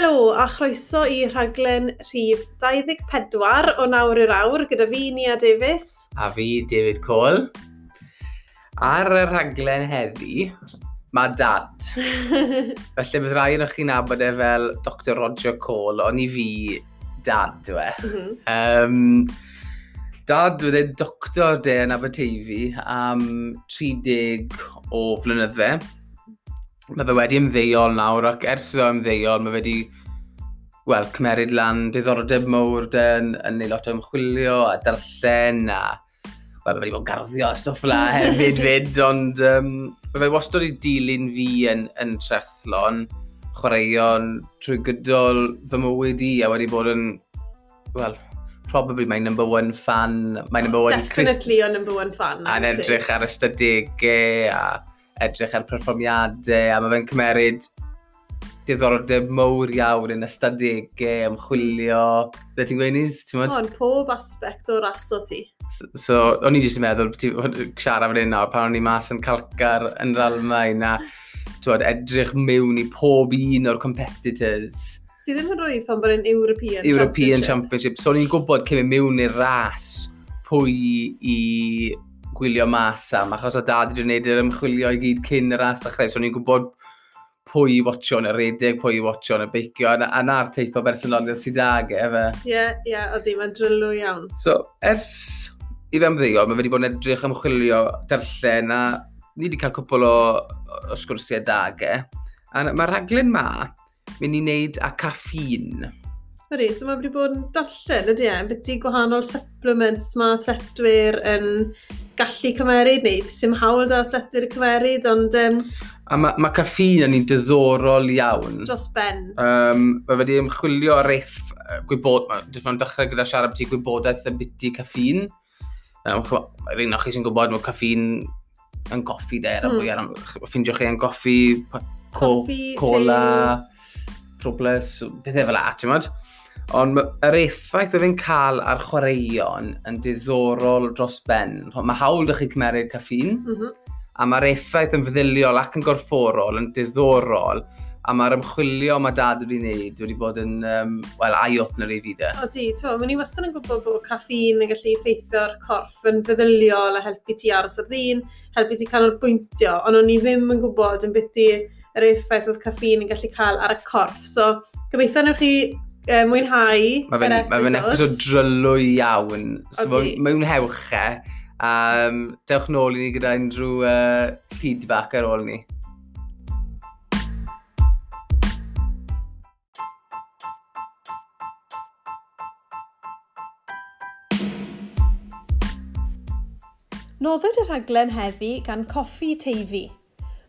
Helo a chroeso i rhaglen rhif 24 o nawr i'r awr gyda fi Nia Davies. A fi David Cole. Ar y rhaglen heddi, mae dad. Felly bydd rai o'ch chi'n nabod e fel Dr Roger Cole, ond i fi dad dwi. e. um, dad fydd e doctor de yn Aberteifi am 30 o flynydde mae fe wedi ymddeol nawr ac ers iddo ymddeol mae fe wedi wel, cymeryd lan diddordeb mowr den yn neud lot o ymchwilio a darllen a wel, mae wedi bod garddio a stwff la hefyd fyd ond um, mae fe wastad i dilyn fi yn, yn trethlon chwaraeon trwy gydol fy mywyd i a wedi bod yn wel, probably my number one fan. My number one Definitely your number one fan. A'n edrych ar ystadegau a edrych ar perfformiadau a mae fe'n cymeryd diddordeb mowr iawn yn ystadegau, ymchwilio. Dde ti'n gweud nis? O'n pob aspect o'r aso ti. So, so o'n i jyst yn meddwl, siarad fan hyn nawr, pan o'n i mas yn calcar yn yr Almain a twod, edrych mewn i pob un o'r competitors. Si ddim yn rwydd pan bod yn European, European Championship. Championship. So o'n i'n gwybod cyn mewn i'r ras pwy i gwylio mas am, achos o dad wedi gwneud yr ymchwilio i gyd cyn yr as ddechrau, so ni'n gwybod pwy i watcho yn y redeg, pwy i watcho yn y beicio, a, a na'r teip o bersonoliaeth sydd ag e, efe. Ie, yeah, ie, yeah, oeddi, mae'n drylw iawn. So, ers i fe ymddeol, mae wedi bod yn edrych ymchwilio darllen, a ni wedi cael cwpl o, o sgwrsiau dag e. A mae'r raglen ma, mynd i wneud â caffîn. Ydy, so mae wedi bod yn darllen, ydy e, yn byty gwahanol supplements mae athletwyr yn gallu cymeryd, neu sy'n hawl da athletwyr y cymeryd, ond... Um, A mae ma caffeine yn un diddorol iawn. Dros ben. Um, mae wedi ymchwilio ar eff gwybod, mae'n dechrau gyda siarad beth i gwybodaeth yn byty caffeine. Um, Rhaid chi sy'n gwybod mae caffeine yn goffi de, mm. fwyaf, ffindio chi yn goffi, co, Coffee, cola, problem, pethau fel la, ti'n modd? Ond yr effaith bydd fi'n cael ar chwaraeon yn diddorol dros ben. Mae hawl ydych chi cymeryd caffin, mm -hmm. a mae'r effaith yn feddyliol ac yn gorfforol yn diddorol, a mae'r ymchwilio mae dad wedi'i wneud wedi bod yn, um, wel, eye-opener i fi de. O di, to, mae ni wastad yn gwybod bod caffin yn gallu effeithio'r corff yn feddyliol a helpu ti aros ar ddyn, helpu ti canolbwyntio, ond o'n i ddim yn gwybod yn byty yr effaith oedd caffin yn gallu cael ar y corff. So, gobeithio newch chi uh, mwynhau Mae fe'n ma episod drylwy iawn. So okay. Mae'n hewch e. Um, dewch nôl i ni gyda unrhyw uh, feedback ar ôl ni. Nofed y rhaglen heddi gan Coffi Teifi.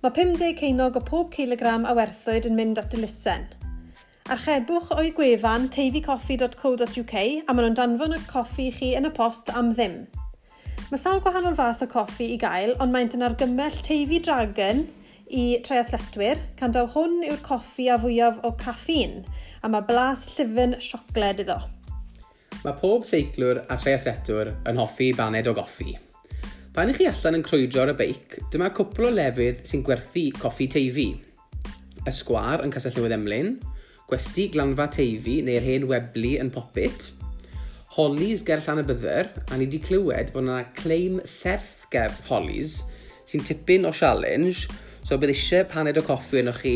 Mae 50 ceinog o pob kilogram a werthwyd yn mynd at y lusen – Archebwch o'i gwefan teifycoffi.co.uk a maen nhw'n danfon y coffi i chi yn y post am ddim. Mae sawl gwahanol fath o coffi i gael, ond mae'n yn argymell teifi dragon i triathletwyr, gan daw hwn yw'r coffi a fwyaf o caffîn, a mae blas llyfn siocled iddo. Mae pob seiclwr a triathletwr yn hoffi baned o goffi. Pan ych chi allan yn crwydro ar y beic, dyma cwpl o lefydd sy'n gwerthu coffi teifi. Y sgwar yn Castellnewydd Emlyn, gwesti glanfa teifi neu'r hen weblu yn popit, Hollies ger Llanabydder, a ni wedi clywed bod yna claim serth ger Hollies sy'n tipyn o challenge, so bydd eisiau paned o coffi yn chi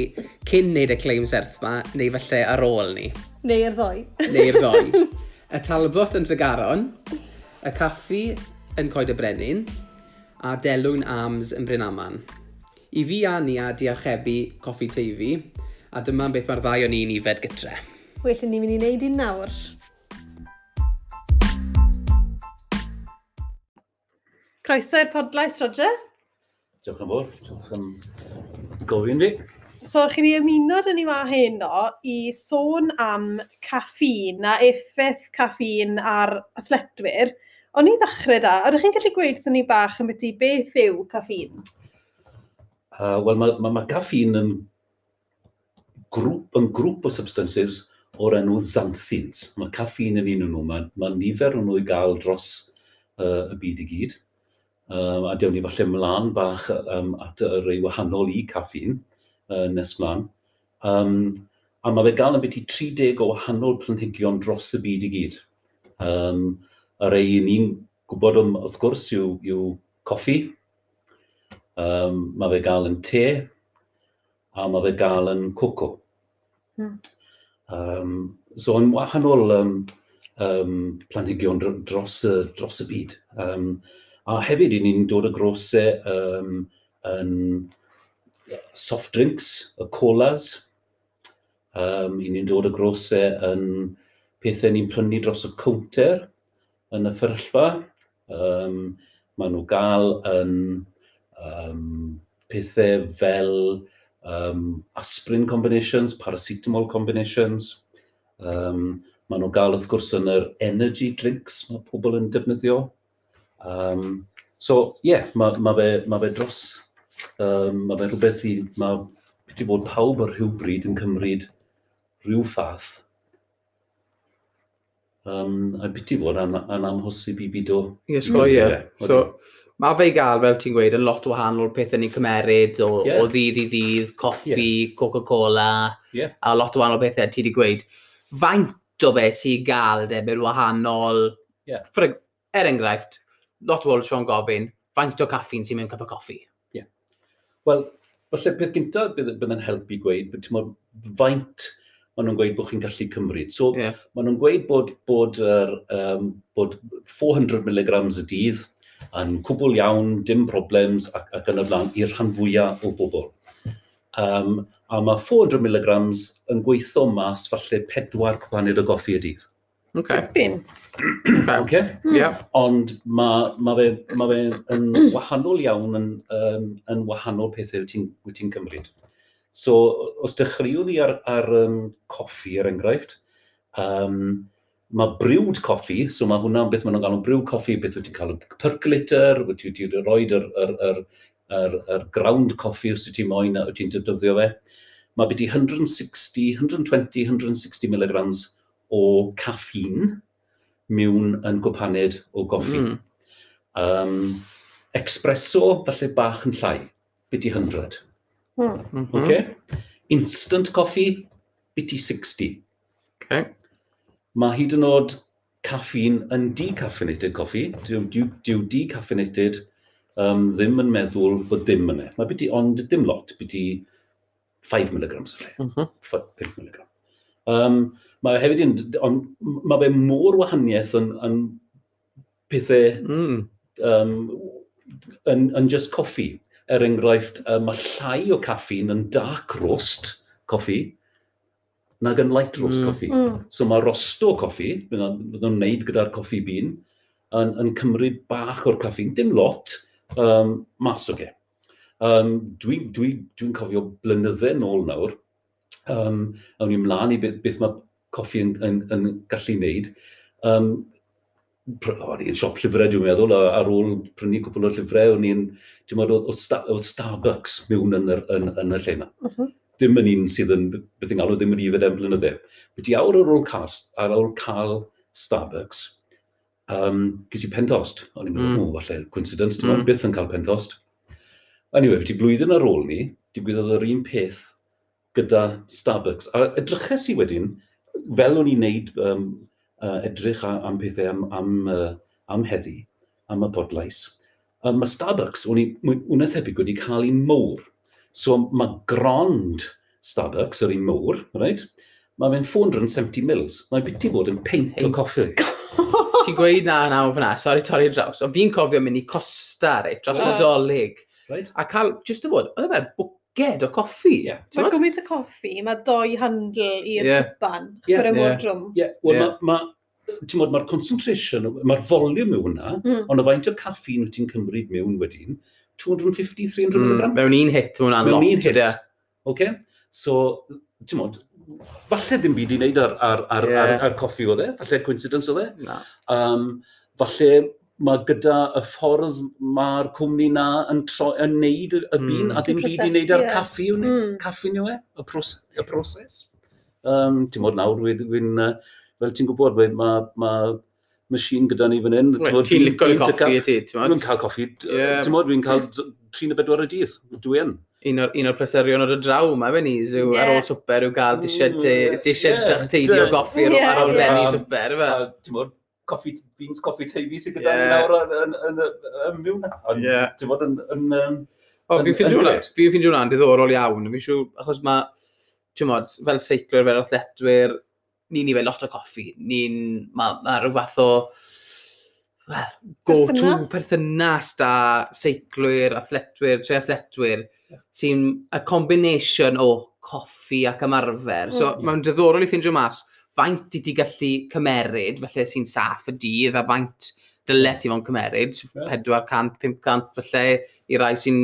cyn neud y claim serth ma, neu falle ar ôl ni. Neu'r ddoi. Neu'r ddoi. y Talbot yn Tregaron, y Caffi yn Coed y Brenin, a Delwyn Arms yn Brynaman. I fi a ni a diarchebu coffi teifi, A dyma beth mae'r ddau o ni'n i fed gytre. Well, ni'n mynd i wneud un nawr. Croeso i'r podlais, Roger. Diolch yn fawr. Diolch yn gofyn fi. So, chi ni ymuno dyn ni ma heno i sôn am caffin a effaith caffin ar athletwyr. O'n i ddechrau da, ydych chi'n gallu gweud ni bach yn beth i beth yw caffin? Uh, Wel, mae ma, ma caffin yn grŵp yn grŵp o substances o'r enw xanthins. Mae caffeine yn un o'n nhw. Mae, mae nifer o'n nhw i gael dros uh, y byd i gyd. Um, a dewn ni falle mlaen bach um, at y rei wahanol i caffeine uh, nes mlaen. Um, a mae fe gael yn beth i 30 o wahanol planhigion dros y byd i gyd. Um, a rei ni'n gwybod am, wrth gwrs yw, yw coffi, um, mae fe gael yn te, a mae fe gael yn coco. Um, so yn wahanol um, um, planhigion dros y, dros y byd. Um, a hefyd i ni'n dod y grosau um, yn soft drinks, y colas. Um, I ni'n dod y grosau yn pethau ni'n prynu dros y counter yn y fferyllfa. Um, maen nhw gael yn um, pethau fel um, aspirin combinations, paracetamol combinations. Um, maen nhw'n gael wrth gwrs yn yr energy drinks mae pobl yn defnyddio. Um, so, ie, yeah, mae ma fe, ma fe dros, um, mae fe rhywbeth i, mae wedi bod pawb ar rhywbryd yn cymryd rhyw fath. Um, a byti fod yn, an, an amhosib i byd o... Yes, so, ie. So, mae fe i gael, fel ti'n gweud, yn lot o wahanol pethau ni'n cymeryd o, yeah. o ddydd i ddydd, coffi, yeah. Coca-Cola, yeah. a lot o wahanol pethau ti wedi gweud. Faint o fe sy'n gael defnydd wahanol, yeah. for, er enghraifft, lot o bobl Sean gofyn, faint o caffi'n sy'n mewn cup o coffi? Yeah. Wel, falle peth gyntaf bydd, bydd yn helpu gweud, bydd ti'n faint maen nhw'n gweud bod chi'n gallu cymryd. So, yeah. maen nhw'n gweud bod, bod, er, um, bod 400 mg y dydd, yn cwbl iawn, dim problems ac, ac yn y blaen i'r rhan fwyaf o bobl. Um, a mae 400 mg yn gweithio mas falle pedwar cwpaned o goffi y dydd. Okay. Tipyn. okay. yeah. Hmm. Ond mae ma fe, ma fe yn wahanol iawn yn, um, yn wahanol pethau e wyt ti'n ti cymryd. So, os dechreuwn ni ar, ar um, coffi, er enghraifft, um, mae brewed coffi, so mae hwnna'n beth maen nhw'n galw'n brewed coffi, beth wyt ti'n cael percolator, wyt ti'n rhoi yr, yr, yr, yr, yr ground coffi os wyt ti'n moyn a wyt ti'n defnyddio fe. Mae beth i 160, 120, 160 mg o caffeine mewn yn gwpaned o goffi. Mm. Um, espresso, falle bach yn llai, bit i 100. Mm -hmm. okay? Instant coffi, bit i 60. Okay mae hyd yn oed caffein yn decaffeinated coffi, dyw, dyw, dyw decaffeinated um, ddim yn meddwl bod ddim yna. E. Mae byddi, ond dim lot, byddi 5 mg o lle, mm -hmm. 5 mg. Um, mae hefyd yn, ond mae fe mor wahaniaeth yn, yn pethau mm. um, yn, yn just coffi. Er enghraifft, uh, mae llai o caffein yn dark roast coffi, nag yn lightros mm. coffi. Mm. So mae rosto coffi, bydd o'n wneud gyda'r coffi bean, yn, yn cymryd bach o'r caffi, dim lot, um, mas o ge. Um, Dwi'n dwi, dwi, cofio blynydde nôl nawr, um, awn ni ymlaen i beth, beth mae coffi yn, yn, yn gallu wneud. Um, o'n i'n siop llyfrau, dwi'n meddwl, a ar ôl prynu cwpl o llyfrau, o'n i'n, ti'n meddwl, o, o, Starbucks mewn yn, yr, yn, yn y lle yma. Uh mhm. -huh dim yn un sydd yn beth yng Nghalw ddim yn ifed am blynydde. Wedi awr ar ôl, cast, ar ôl cael Starbucks, um, gys i Pentost. O'n i'n meddwl, mm. o, falle, coincidence, dim mm. byth yn cael Pentost. Anyway, beti blwyddyn ar ôl ni, digwyddodd yr un peth gyda Starbucks. A edryches i wedyn, fel o'n i'n neud um, uh, edrych a, am pethau am, am, uh, am heddi, am y bodlais, um, mae Starbucks, o'n i'n ethebyg wedi cael un mowr So mae grond Starbucks, yr un mwr, right? mae fe'n 470 mils. Mae'n byty bod yn peint o coffi. Ti'n gweud na nawr fyna, sori torri draws, ond fi'n cofio mynd i Costa, reit, dros y Zolig. Right. A cael, just y bod, oedd e'n bwged o coffi. Yeah. Mae'n gwmynt o coffi, mae doi handl i'r yeah. ban, yeah. mor drwm. Ie, yeah. wel, yeah. mae ti'n modd, mae'r concentration, mae'r volume yw hwnna, mm. ond o faint o caffi wyt ti'n cymryd mewn wedyn, 250, 300 mm, mg. Mewn un hit, mewn an lot. Mewn un hit, yeah. okay? So, ti'n modd, falle ddim byd i wneud ar, ar, ar, yeah. ar, ar coffi oedd e, falle coincidence oedd e. Na. Um, falle mae gyda y ffordd mae'r cwmni na yn, tro, yn neud y, y bun, mm. a dim byd i wneud ar yeah. caffi, mm. caffi nhw e, y, pros, y proses. Um, ti'n modd nawr, wyn, wyn, fel ti'n gwybod, mae ma, ma machine gyda ni fan hyn. Ti'n licio'r coffi i ti, ti'n modd? Dwi'n cael coffi, ti'n modd, dwi'n cael 3-4 y dydd, dwi yn. Un o'r, un o'r pleserion ar draw mae fe nis yw yeah. ar ôl swper yw cael disiad yeah. Mm, teithio goffi yeah. ar ôl benni swper fe. Ti'n modd, coffi, beans coffi teifi sydd gyda ni nawr yn, yn, yn, mewn. Ti'n modd, yn... yn O, fi'n ffindio hwnna, fi'n ffindio hwnna'n diddorol iawn. Fi'n siw, achos mae, ti'n modd, fel seiclwyr, fel athletwyr, ni'n ei wneud lot o coffi, ni'n, mae ma rhyw fath o well, go-to perthynas da seiclwyr, athletwyr, tre athletwyr, yeah. sy'n a combination o coffi ac ymarfer. Mm. So, yeah. mae'n diddorol i ffindio mas faint i ti gallu cymeryd, felly sy'n saff y dydd, a faint dyle ti fo'n cymeryd, yeah. 400, 500, felly i rai sy'n...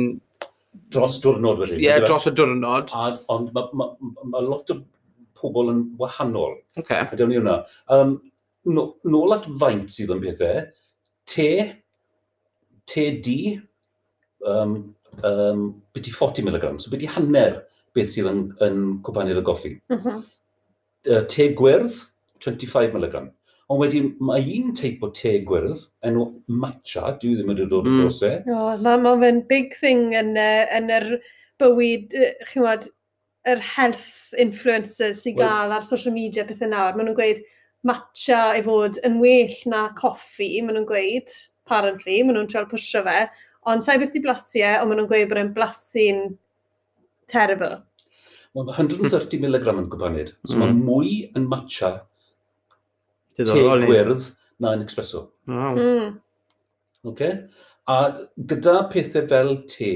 Dros diwrnod, felly. Ie, yeah, dros y diwrnod. Ond mae ma, ma, ma lot o pobl yn wahanol. Okay. A dewn ni hwnna. Um, nôl at faint sydd yn bethau, te, te di, um, um, beth i 40 mg, so beth i hanner beth sydd yn, yn cwpanu'r o goffi. Mm -hmm. uh, te gwyrdd, 25 mg. Ond wedyn, mae un teip o te gwyrdd, enw matcha, dwi ddim wedi dod mm. o mm. dros e. No, mae ma big thing yn, uh, yn yr bywyd, uh, chi'n yr health influencers sy'n gael ar social media pethau nawr, maen nhw'n gweud matcha i fod yn well na coffi, maen nhw'n gweud, apparently, maen nhw'n trial pwysio fe, ond sa'i beth di blasu e, ond maen nhw'n gweud bod e'n blasu'n terrible. Mae 130 mg yn gwybod so mm. mae mwy yn matcha te gwyrdd na yn espresso. Wow. Mm. Okay? A gyda pethau fel te,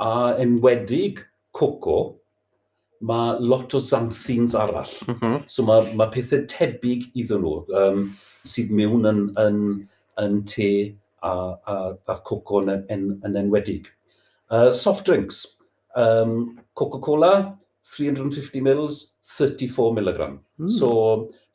a enwedig coco, mae lot o zanthins arall. Mm -hmm. So mae, mae pethau tebyg iddyn nhw um, sydd mewn yn, yn, yn te a, a, a coco yn, yn, yn enwedig. Uh, soft drinks. Um, Coca-Cola, 350ml, 34mg. Mm. So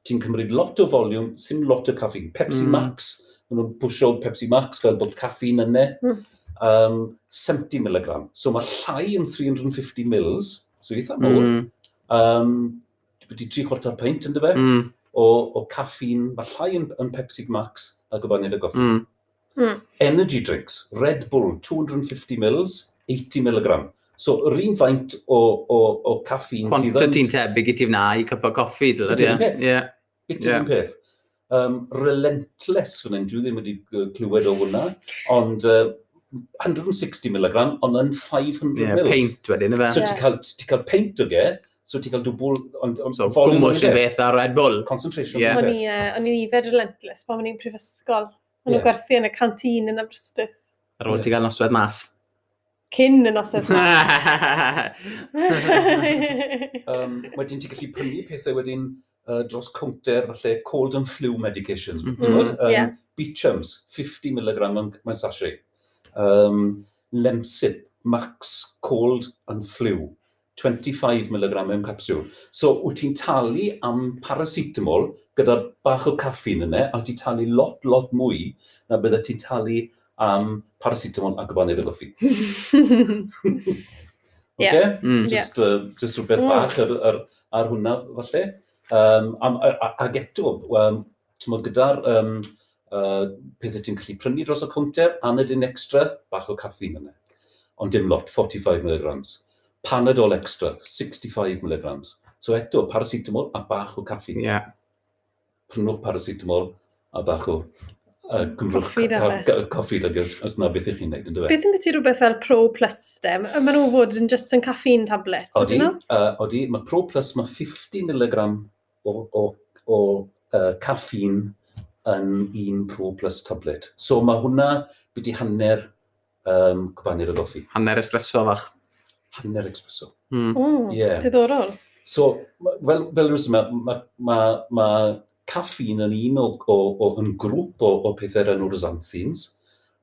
ti'n cymryd lot o foliwm, sy'n lot o caffeine. Pepsi mm. Max, maen nhw'n pwysio Pepsi Max fel bod caffeine yna. Mm. Um, 70mg. So mae llai yn 350ml, mm So eitha mm. mawr. Mm. Um, wedi tri chwarter peint yn dyfe, mm. o, o caffeine, mae llai yn, yn Pepsi Max a gofyniad y goffi. Mm. Mm. Energy drinks, Red Bull, 250 mils, 80mg. So, yr un faint o, o, o caffeine sydd yn... ti'n tebyg i ti fna i cyp o goffi, dylai. Ydy'n peth. Yeah. Ydy'n yeah. peth. Um, relentless fan hyn, dwi ddim wedi clywed o hwnna, ond uh, 160 mg, ond yn 500 yeah, mils. Paint wedyn, yfe? So yeah. ti'n cael, ti cael paint o ge, so ti'n cael dwbl... So, gwmwys yn beth ar Red Bull. Concentration. Yeah. O'n yeah. i, uh, i'n ifed relentless, pan o'n i'n prifysgol. O'n yeah. gwerthu yn y canteen yn Aberystwyth. Ar ôl ti gael noswedd mas? Cyn y noswedd mas. um, wedyn ti'n gallu prynu pethau wedyn uh, dros counter, falle cold and flu medications. Mhm. Mm -hmm. um, yeah. Beechams, 50 mg mewn sachet um, Lemsip Max Cold and Flu, 25 mg mewn capsiwl. So, wyt ti'n talu am paracetamol gyda bach o caffeine yna, e, a ti'n talu lot, lot mwy na bydda ti'n talu am paracetamol a gyfannu beth goffi. okay? yeah. mm. just, uh, just rhywbeth mm. bach ar, ar, ar hwnna, falle. Um, am, ag eto, um, gyda'r um, uh, pethau ti'n gallu prynu dros y counter, anadyn extra, bach o caffeine yna. E. Ond dim lot, 45 mg. Panadol extra, 65 mg. So eto, paracetamol a bach o caffeine. Yeah. Prynwch paracetamol a bach o uh, gymrwch coffi ag e. e, os, os na beth ych chi'n neud, yn dweud. Beth yn gyda rhywbeth fel Pro Plus dem? Maen nhw fod yn just yn caffeine tablet, ydyn nhw? Uh, odi, mae Pro Plus mae 50 mg o, o, o uh, caffeine yn un Pro Plus tablet. So mae hwnna byddu hanner um, cyfanir y goffi. Hanner espresso fach. Hanner espresso. Mm. Mm, yeah. Diddorol. So, fel, fel rwy'n ma, ma, ma, ma caffeine yn un o, o, o yn grŵp o, o pethau yn o'r xanthines.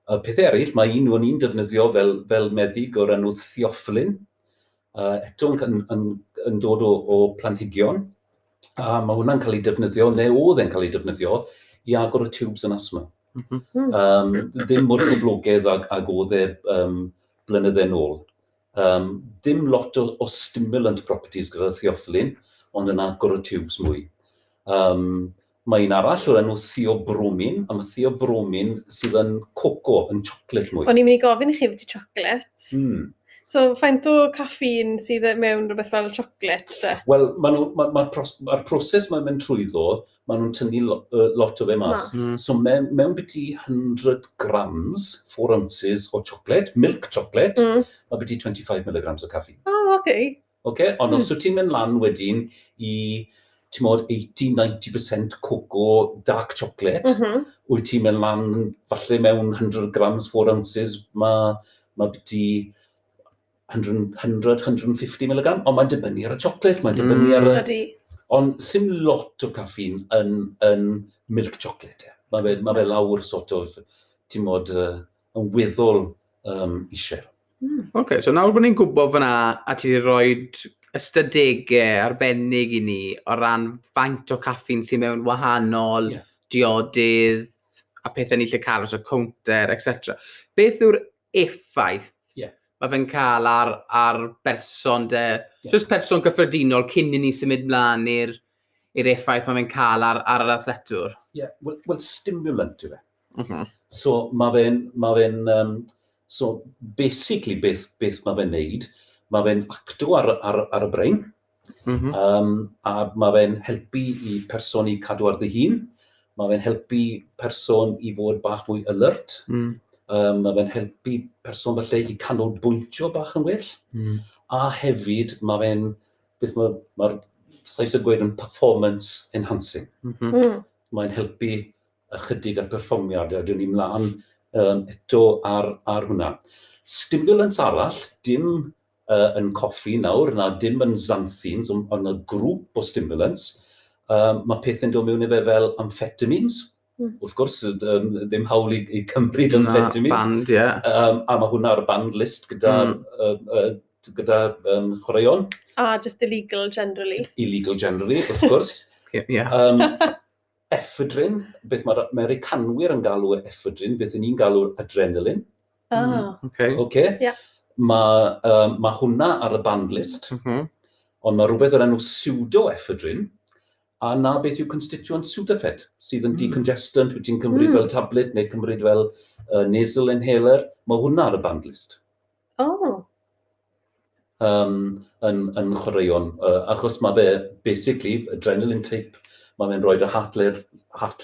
Y pethau eraill, mae un o'n un defnyddio fel, fel meddyg o'r enw theophlin. Uh, eto yn, yn, yn, yn dod o, o planhigion. A mae hwnna'n cael ei defnyddio, neu oedd e'n cael ei defnyddio, i agor y tubes yn asma. Mm -hmm. um, ddim mor gyblogaidd ag, ag oedd e um, blynydde yn ôl. Um, dim lot o, o stimulant properties gyda theophylline, ond yn agor y tubes mwy. Um, mae un arall o'r enw theobromin, a mae theobromin sydd yn coco, yn chocolate mwy. O'n i'n mynd i gofyn i chi fod i chocolate. Mm. So, faint o caffeine sydd e mewn rhywbeth fel chocolate, de? Wel, mae'r ma, ma, pros, ma proses mae'n mynd trwyddo, maen nhw'n tynnu lo, uh, lot o fe mas. Mm. So, mewn, mewn byddu 100 grams, 4 ounces o chocolate, milk chocolate, mm. mae byddu 25 milligrams o caffi. O, Oh, oce. Okay. Okay? Ond mm. os hmm. wyt ti'n mynd lan wedyn i ti'n modd 80-90% coco dark chocolate, mm -hmm. wyt ti'n mynd lan falle mewn 100 grams, 4 ounces, mae ma byddu 100-150mg, ond mae'n dibynnu ar y chocolate, mae'n dibynnu mm. ar y... Mm. Ond sy'n lot o caffeine yn, yn milk chocolate. Mae fe, ma fe mm. lawr sort of, ti'n modd, uh, yn weddol um, eisiau. Mm. Oce, okay, so nawr bod ni'n gwybod fyna a ti wedi rhoi ystadegau arbennig i ni o ran faint o caffeine sy'n mewn wahanol yeah. diodydd a pethau ni lle cael, os so counter, etc. Beth yw'r effaith mae fe'n cael ar, ar berson de, yeah. just person cyffredinol cyn i ni symud mlaen i'r i'r effaith mae fe'n cael ar, ar yr athletwr. Ie, yeah. well, well, stimulant yw fe. Mm -hmm. So mae fe'n, ma fe um, so basically beth, beth mae fe'n neud, mae fe'n actio ar, ar, ar y brain, mm -hmm. um, a mae fe'n helpu i person i cadw ar dy hun, mae fe'n helpu person i fod bach mwy alert, mm um, mae fe'n helpu person falle i canolbwyntio bach yn well. Mm. A hefyd mae fe'n, beth mae'r ma Saes y gweud yn performance enhancing. Mm -hmm. mm. Mae'n helpu ychydig ar perfformiadau, dwi'n ni mlaen um, eto ar, ar hwnna. Stimulants arall, dim uh, yn coffi nawr, na dim yn xanthines, ond y grŵp o stimulants, um, mae pethau'n dod mewn i fe fel amphetamines, Hmm. wrth gwrs, um, ddim hawl i, i cymryd yn fentimis. band, ie. Yeah. Um, a mae hwnna ar y band list gyda, mm. uh, uh, gyda um, chwaraeon. A, ah, just illegal generally. Illegal generally, wrth gwrs. yeah. Um, ephedrin, beth mae'r Americanwyr yn galw ephedrin, beth ni'n galw adrenalin. Ah. Mm. Okay. Okay. Yeah. Mae um, ma hwnna ar y band list, mm -hmm. ond mae rhywbeth o'r enw pseudo-ephedrin, a na beth yw constituent Sudafed, sydd yn mm. decongestant, wyt ti'n cymryd mm. fel tablet neu cymryd fel uh, nasal inhaler, mae hwnna ar y band list. Oh. Um, yn, yn chwaraeon, uh, achos mae fe, basically, adrenaline tape, mae fe'n rhoi'r heart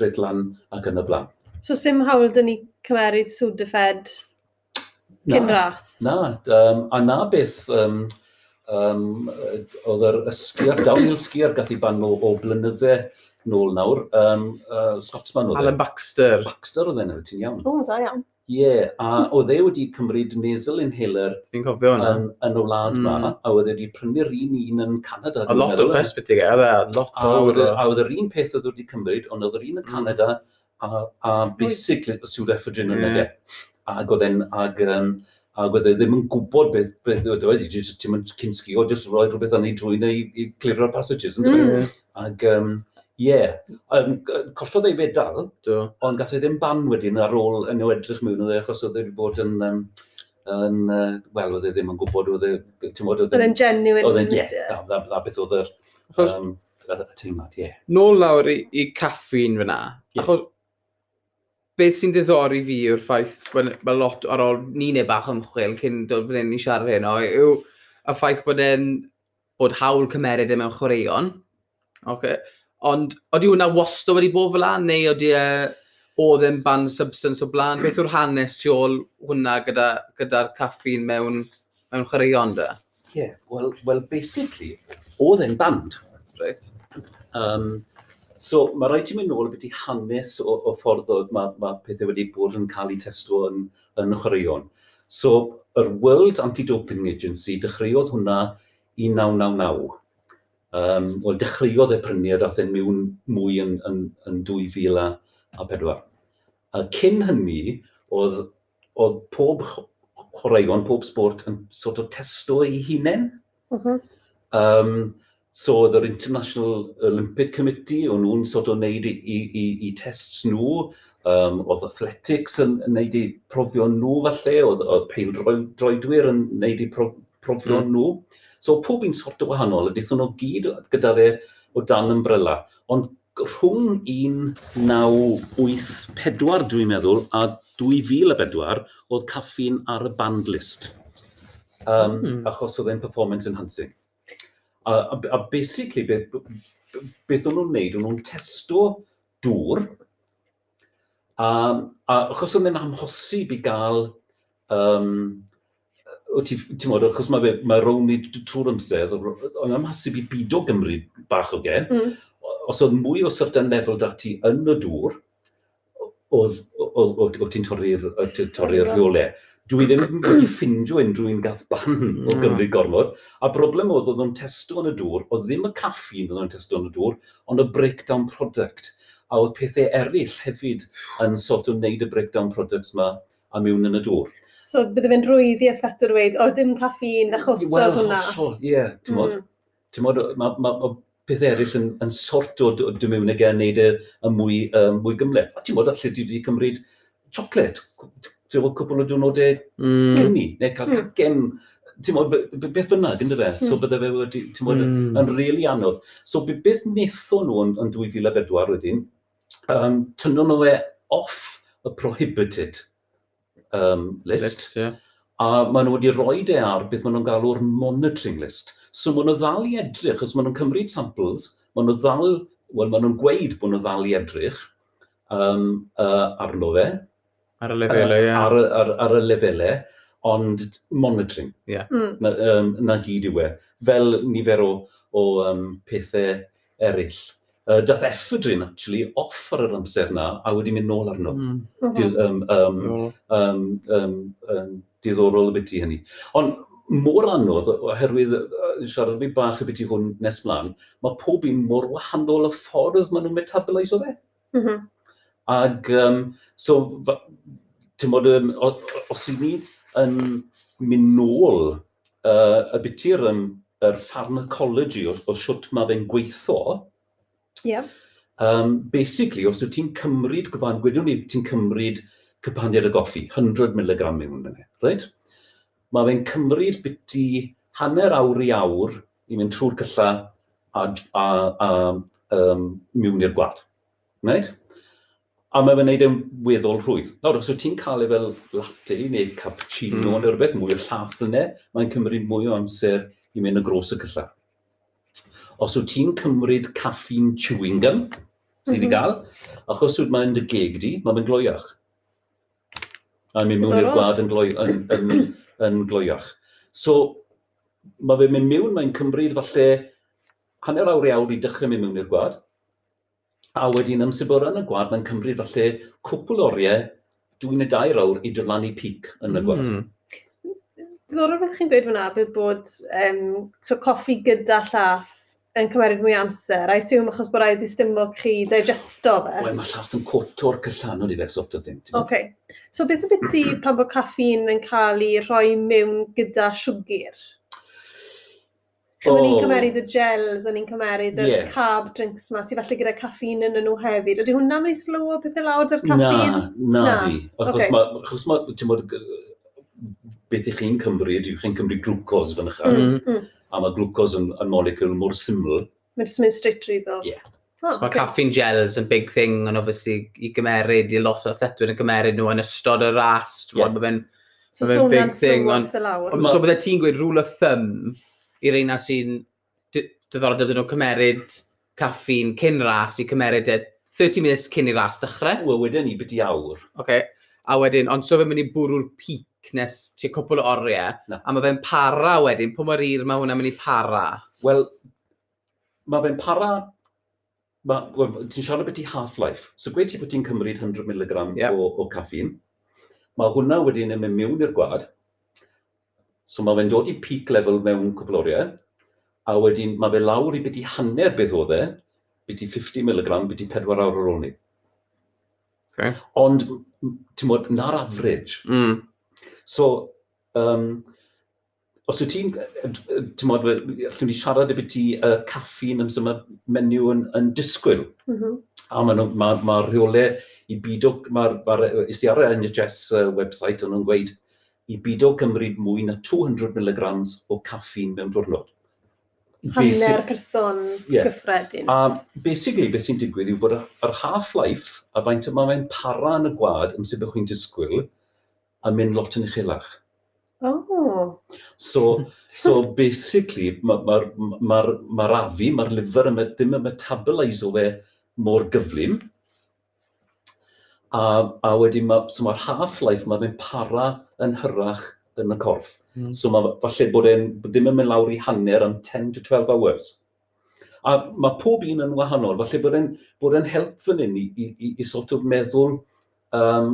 rate lan ac yn y blaen. So sim hawl dyn ni cymeryd Sudafed cyn ras? Na, um, a na beth um, um, oedd yr ysgiar, Daniel Sgiar gath i ban o, o blynydde nôl nawr, um, uh, Scotsman oedd e. Alan Baxter. Baxter oedd e nawr, ti'n iawn. O, da iawn. Ie, yeah, a oedd e wedi cymryd nasal inhaler Fi'n cofio hwnna. Yn, yn y wlad mm. ma, a oedd e wedi prynu'r un un yn Canada. A lot o ffesbytig e, a lot o... A oedd e, yr un peth oedd e wedi cymryd, ond oedd yr un yn mm. Canada, a, a e. basically, Sŵd Efferdrin yn yeah. Ag oedd e'n, ag, um, ac oedd e ddim yn gwybod beth, beth oedd e wedi, jyst ti'n mynd cyn sgio, jyst roi rhywbeth yn ei drwy neu i clifro'r passages, yn mm. Ac, um, ie, yeah. um, collodd ei fe dal, Do. ond gath ei ddim ban wedyn ar ôl yn o edrych mewn oedd e, achos oedd e wedi bod yn, um, yn uh, wel, oedd e ddim yn gwybod, oedd e, ti'n bod, e- oedd e'n genuine. Oedd e'n, ie, yeah, dda, dda, beth oedd yr, um, y teimlad, ie. Yeah. Nôl lawr i, i caffi'n fyna, yeah. achos beth sy'n diddori fi yw'r ffaith bod e- mae lot ar ôl ni neu bach ymchwil cyn dod fan hyn i siarad hyn o, yw y ffaith bod e'n bod hawl cymerid e mewn chwaraeon. Okay. Ond oeddi hwnna wasto wedi bod fel an, neu oeddi e oedd e'n ban substance o blaen? Beth yw'r hanes tu ôl hwnna gyda'r gyda, gyda caffin mewn, mewn chwaraeon da? Ie, yeah, well, well, basically, oedd e'n band. Right. Um, So mae rhaid ti mynd nôl beth i hanes o, o ffordd oedd mae, mae pethau wedi bod yn cael eu testo yn, yn chwaraeon. So yr World Anti-Doping Agency dechreuodd hwnna 1999. Um, Wel, dechreuodd e prynu a dath e'n mewn mwy yn, yn, yn 2004. A cyn hynny, oedd, oedd pob chwaraeon, pob sport yn sort o testo ei hunain. Mm -hmm. um, So oedd yr International Olympic Committee, o'n nhw'n sort o wneud i, i, i i tests nhw, um, oedd athletics yn wneud i profion nhw falle, oedd, oedd peil droedwyr yn wneud i pro, profion mm. nhw. So pob un sort o wahanol, a dethon nhw gyd gyda fe o dan ymbrella. Ond rhwng 1984 dwi'n meddwl a 2004 oedd caffi'n ar y band list. Um, mm. Achos oedd e'n performance enhancing. A, a, a basically, beth, beth o'n nhw'n neud, o'n nhw'n testo dŵr, a, a achos o'n nhw'n amhosib i gael, um, o ti, ti'n modd, achos mae, mae rown i trwy'r amser, o'n amhosib i bido Gymru bach o gen, mm. os oedd mwy o certain lefel dati yn y dŵr, oedd, oedd, oedd, oedd ti'n torri'r torri rheolau dwi ddim wedi ffindio unrhyw un gath ban o hmm. gymryd gormod. A broblem oedd oedd nhw'n testo yn y dŵr, oedd ddim y caffi'n oedd nhw'n testo yn y dŵr, ond y breakdown product. A oedd pethau eraill hefyd yn sort o wneud y breakdown products yma a mewn yn y dŵr. So bydde fe'n rwydd i athletwyr dweud, o dim caffi'n achosodd well, hwnna. Wel, ie, ti'n modd. Hmm. Ti'n modd, mae ma, ma, pethau eraill yn, yn sort o dy mewn ag e'n neud y, e, y mwy, um, mwy gymleth. A ti'n modd, allu ti wedi cymryd chocolate, ti'n o cwpl o diwrnodau mm. gynni, neu cael mm. cacen, ti'n modd, beth bynnag, ynddo fe? Mm. So hmm. bydde fe wedi, ti'n modd, mm. yn really anodd. So beth netho nhw yn, yn 2004 wedyn, um, tynnu nhw e off y prohibited um, list, list yeah. a maen nhw wedi rhoi e ar beth maen nhw'n galw'r monitoring list. So maen nhw ddal i edrych, os maen nhw'n cymryd samples, maen nhw ddal, wel, maen nhw'n gweud bod nhw ddal i edrych um, uh, arno fe, Ar y lefelau, ie. Ar, ar, ar, y lefelau, ond monitoring. Yeah. Mm. Na, um, na gyd yw e. Fel nifer o, o um, pethau eraill. Uh, dath ephedrin, actually, off ar yr amser na, a wedi mynd nôl arno. Mm. Di, um, um, um, um, um, diddorol y byti hynny. Ond mor anodd, oherwydd siarad fi bach y byti hwn nes mlaen, mae pob un mor wahanol y ffordd maen nhw'n metaboliso fe. Mm -hmm. Ac um, so, ti'n bod, um, os i ni yn mynd nôl uh, y byty'r um, yr pharmacology o, o siwt mae fe'n gweithio, yeah. um, basically, os wyt ti'n cymryd gwefan, gwedwn ni ti'n cymryd cypaniad y goffi, 100 mg mewn yna, e, right? Mae fe'n cymryd biti hanner awr i awr i mynd trwy'r cylla a, a, a um, mewn i'r gwad. Right? A mae fe'n neud yn weddol rhwydd. Nawr, os wyt ti'n cael ei fel latte neu cappuccino mm. neu rhywbeth mwy o llath yna, e, mae'n cymryd mwy o amser i mynd y gros y cylla. Os wyt ti'n cymryd caffeine chewing gum, sydd mm -hmm. i mhm. gael, achos wyt mae'n dy geg di, mae'n fe'n gloiach. A mynd mewn i'r gwlad yn, gloi, yn, yn, yn gloiach. So, mae fe'n mynd mewn, mae'n cymryd falle hanner awr iawn i dechrau mynd mewn i'r gwad, A wedyn am yn y Gwad, mae'n cymryd falle cwpl oriau dwi'n y dair awr i dyrlannu pic yn y gwad. Mm. Diddorol beth chi'n gweud fyna, bydd bod um, so coffi gyda llath yn cymeryd mwy amser, a assume achos bod rhaid i stumlo chi digesto fe. Wel, mae llath yn cwto'r cyllanod i fe, sort of thing. Oce. Okay. So beth yn byty pan bod caffeine yn cael ei rhoi mewn gyda siwgr? Cyn o'n ni'n oh. cymeryd y gels, o'n i'n cymeryd y yeah. carb drinks ma, sydd falle gyda caffeine yn nhw hefyd. Ydy hwnna'n mynd i slow o pethau lawr dy'r caffeine? Na, na, na. di. Achos okay. mae, achos ti'n modd, beth ych chi'n cymryd, yw chi'n cymryd glwcos fan ychydig. Mm, mm. A mae glwcos yn, yn molecule mor syml. Mae'n just mynd straight trwy ddo. Yeah. Oh, mae okay. caffeine gels yn big thing, ond obviously i gymeryd, i lot o thetwyr yn gymeryd nhw yn ystod y ras. Yeah. Mae'n so, so big thing. Ond, so bydde ti'n gweud rule of thumb, i reina sy'n diddorol dydyn nhw cymeryd caffi'n cyn ras i cymeryd e 30 minutes cyn i ras dechrau. Wel, wedyn ni byddi awr. Okay. A wedyn, ond so fe'n mynd i bwrw'r pic nes tu cwpl o oriau, Na. a mae fe'n para wedyn, pwy mae'r ir mae hwnna'n mynd i para? Wel, mae fe'n para... Well, ti'n siarad beth i half-life. So gweud ti bod ti'n cymryd 100mg yep. o, o caffeine. Mae hwnna wedyn yn mynd mewn i'r gwad, So mae fe'n dod i peak level mewn cwpl oriau, a wedyn mae fe lawr i beth i hanner beth oedd e, beth i 50 mg, beth i 4 awr ar ôl ni. Okay. Ond, ti'n modd, na'r average. Mm. So, um, os wyt ti'n, ti'n modd, allwn ni siarad y beth i uh, caffin am sy'n menyw yn, yn disgwyl. Mm -hmm. A mae ma, ma rheolau i bido, mae'r ma, ma, ma, ma, ma, ma, ma, ma, ma, website, o'n nhw'n gweud, i bido gymryd mwy na 200mg o caffein mewn diwrnod. Hanner person yeah. gyffredin. A basically beth sy'n digwydd yw bod yr half-life a faint yma fe'n para yn y gwad am sut bych chi'n disgwyl a mynd lot yn uchelach. Oh. So, so basically, mae'r ma, ma, ma, ma, ma afi, mae'r liver yma ddim yn metaboliso fe mor gyflym, a, a wedyn mae, so mae'r half-life mae'n mynd para yn hyrach yn y corff. Mm. So mae, falle bod e'n ddim yn mynd lawr i hanner am 10 to 12 hours. A mae pob un yn wahanol, falle bod e'n bod e'n help fan hyn i, i, i, i sort of meddwl um,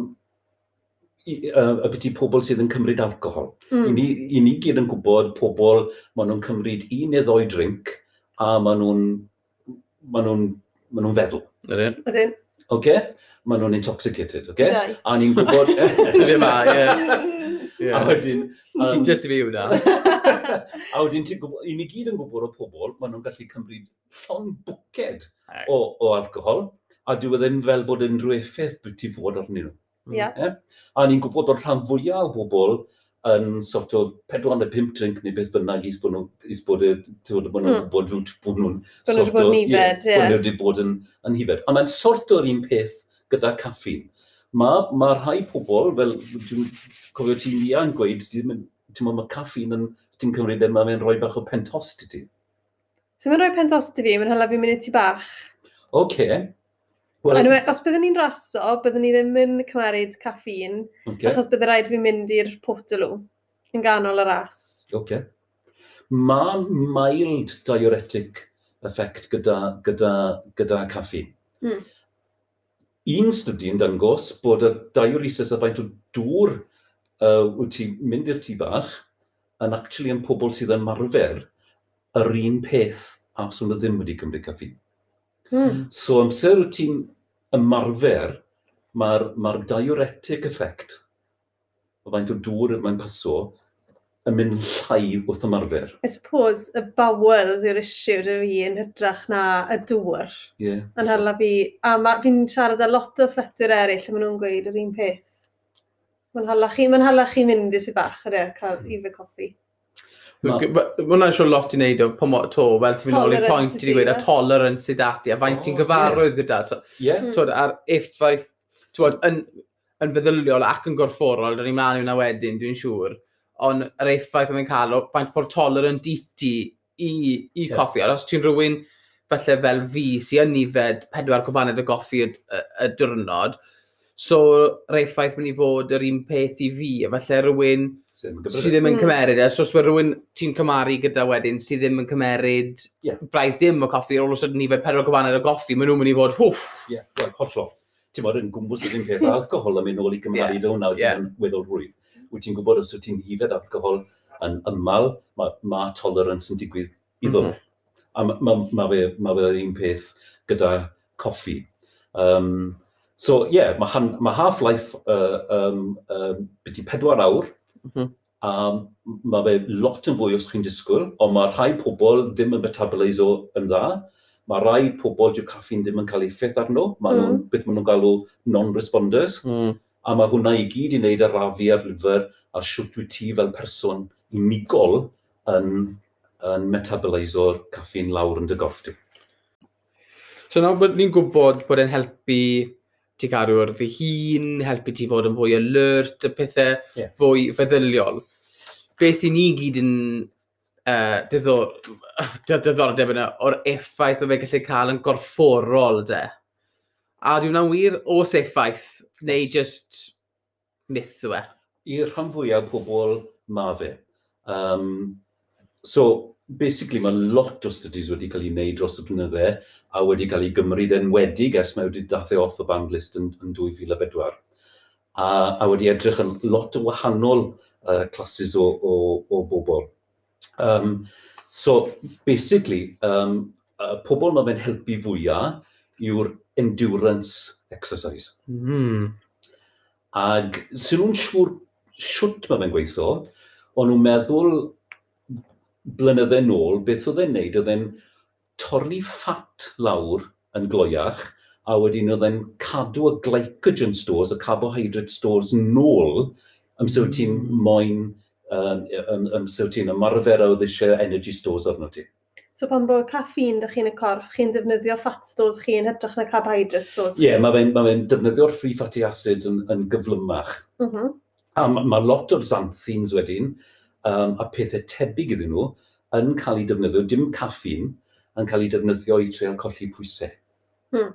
i, uh, y byti pobl sydd yn cymryd alcohol. Mm. I, ni, I ni gyd yn gwybod pobl, maen nhw'n cymryd un neu ddoi drink a maen nhw'n ma nhw, ma nhw feddwl. Ydyn. Ydyn. Okay? maen nhw'n intoxicated, oce? Okay? A ni'n gwybod... Dy fi ma, ie. A wedyn... Just i fi hwnna. A wedyn, i ni gyd yn gwybod o pobl, maen nhw'n gallu cymryd llon bwced o, o alcohol, a dyw e ddim fel bod unrhyw effaith byd ti fod arnyn nhw. Mm. Yeah. Eh? Yeah? A ni'n gwybod o'r rhan fwyaf o bobl yn sort of 4-5 drink neu beth bynnag is bod nhw'n bod bod nhw'n bod nhw'n bod nhw'n bod nhw'n bod nhw'n bod nhw'n bod nhw'n bod nhw'n bod nhw'n bod nhw'n bod bod gyda caffin. Mae ma rhai pobl, fel dwi'n cofio ti'n iawn gweud, ti'n meddwl mae caffin yn, ti'n cymryd e, mae'n rhoi bach o pentost i ti. So mae'n rhoi pentost i fi, mae'n hala fi mynd i ti bach. Oce. Okay. Well, anyway, os byddwn ni'n raso, byddwn ni ddim yn cymeryd caffin, okay. achos byddai rhaid fi mynd i'r potelw yn ganol y ras. Okay. Mae mild diuretic effect gyda, gyda, gyda caffin. Mm un study yn dangos bod y diuresis a faint o dŵr uh, wyt ti'n mynd i'r tŷ bach yn actually yn pobl sydd yn marfer yr un peth a os yna ddim wedi cymryd caffi. Hmm. So amser wyt ti'n ymarfer, mae'r ma diuretic effect, o faint o dŵr mae'n paso, yn mynd llai wrth ymarfer. I suppose y bawels yw'r issue dy fi yn hytrach na y dŵr. Ie. Yeah. Yn hala fi, a fi'n siarad â lot o thletwyr eraill lle maen nhw'n gweud yr un peth. Mae'n hala chi, mae'n hala chi mynd i si bach ar cael hmm. i fy coffi. Mae hwnna'n siŵr lot i wneud o, to, fel ti'n mynd ôl i'r pwynt i wedi gweud, a tolerance sydd ati, a faint ti'n gyfarwydd gyda. Ie. Hmm. A'r effaith, yn, yn feddyliol ac yn gorfforol, dyn ni'n mlaen i i'wna wedyn, dwi'n siŵr ond yr effaith mae'n cael o faint bod tolerant i ti i, i yeah. coffi. Os ti'n rhywun falle fel fi sy'n yn nifed pedwar cwbaned o goffi y, y, y diwrnod, so yr effaith mynd i fod yr un peth i fi, a falle rhywun sydd ddim yn cymeryd. Mm. Os mae rhywun ti'n cymaru gyda wedyn sydd ddim yn cymeryd yeah. braidd dim o coffi, ar ôl os ydyn ni fel pedwar cwbaned o goffi, maen nhw'n mynd i fod hwff. Ie, yeah, well, hollol ti'n bod yn gwmwys yr un peth alcohol yn mynd nôl i Gymraeg yeah. o hwnna, yeah. weddol rwydd. Wyt ti'n gwybod os wyt ti'n hifed alcohol yn ymal, mae ma tolerance yn digwydd iddo. Mm -hmm. A mae ma, ma fe, ma fe un peth gyda coffi. Um, so ie, yeah, mae ma half-life uh, um, um, byddu pedwar awr, mm -hmm. a mae fe lot yn fwy os chi'n disgwyl, ond mae rhai pobl ddim yn metabolaiso yn dda, mae rai pobl dyw caffi'n ddim yn cael effaith arno. Mae mm. nhw'n beth maen nhw'n galw non-responders. Mm. A mae hwnna i gyd i wneud â rafi a'r lyfr a siwt wyt ti fel person unigol yn, yn metaboliso'r caffi'n lawr yn dy gorff ti. So nawr bod ni'n gwybod bod e'n helpu ti garw ar dy hun, helpu ti fod yn fwy alert, y pethau yeah. fwy feddyliol. Beth i ni gyd yn uh, diddordeb yna o'r effaith mae fe gallu cael yn gorfforol de. A dwi'n na'n wir os effaith, neu just myth yw e. I'r rhan fwyaf pobl ma fe. Um, so, basically mae lot o studies wedi cael ei wneud dros y blynydde a wedi cael ei gymryd yn enwedig ers mae wedi dathau e off y band list yn, yn 2004. A, a wedi edrych yn lot o wahanol uh, clasys o, o, o bobl. Um, so, basically, um, uh, pobl mae fe'n helpu fwyaf yw'r endurance exercise. Mm. Ac sy'n nhw'n siŵr siwt mae fe'n gweithio, ond nhw'n meddwl blynydde nôl, beth oedd e'n neud, oedd e'n torri ffat lawr yn gloiach, a wedyn oedd e'n cadw y glycogen stores, y carbohydrate stores nôl, amser mm. ti'n moyn um, um, um, ti'n ymarfer oedd eisiau energy stores arno ti. So pan bod caffeine dych chi'n y corff, chi'n defnyddio fat stores chi'n hytrach na carbohydrate stores chi? Ie, yeah, mae fe'n ma fe defnyddio'r free fatty acids yn, yn gyflymach. Mm -hmm. A mae ma lot o'r xanthines wedyn, um, a pethau tebyg iddyn nhw, yn cael ei defnyddio, dim caffeine, yn cael ei defnyddio i treol colli pwysau. Hmm.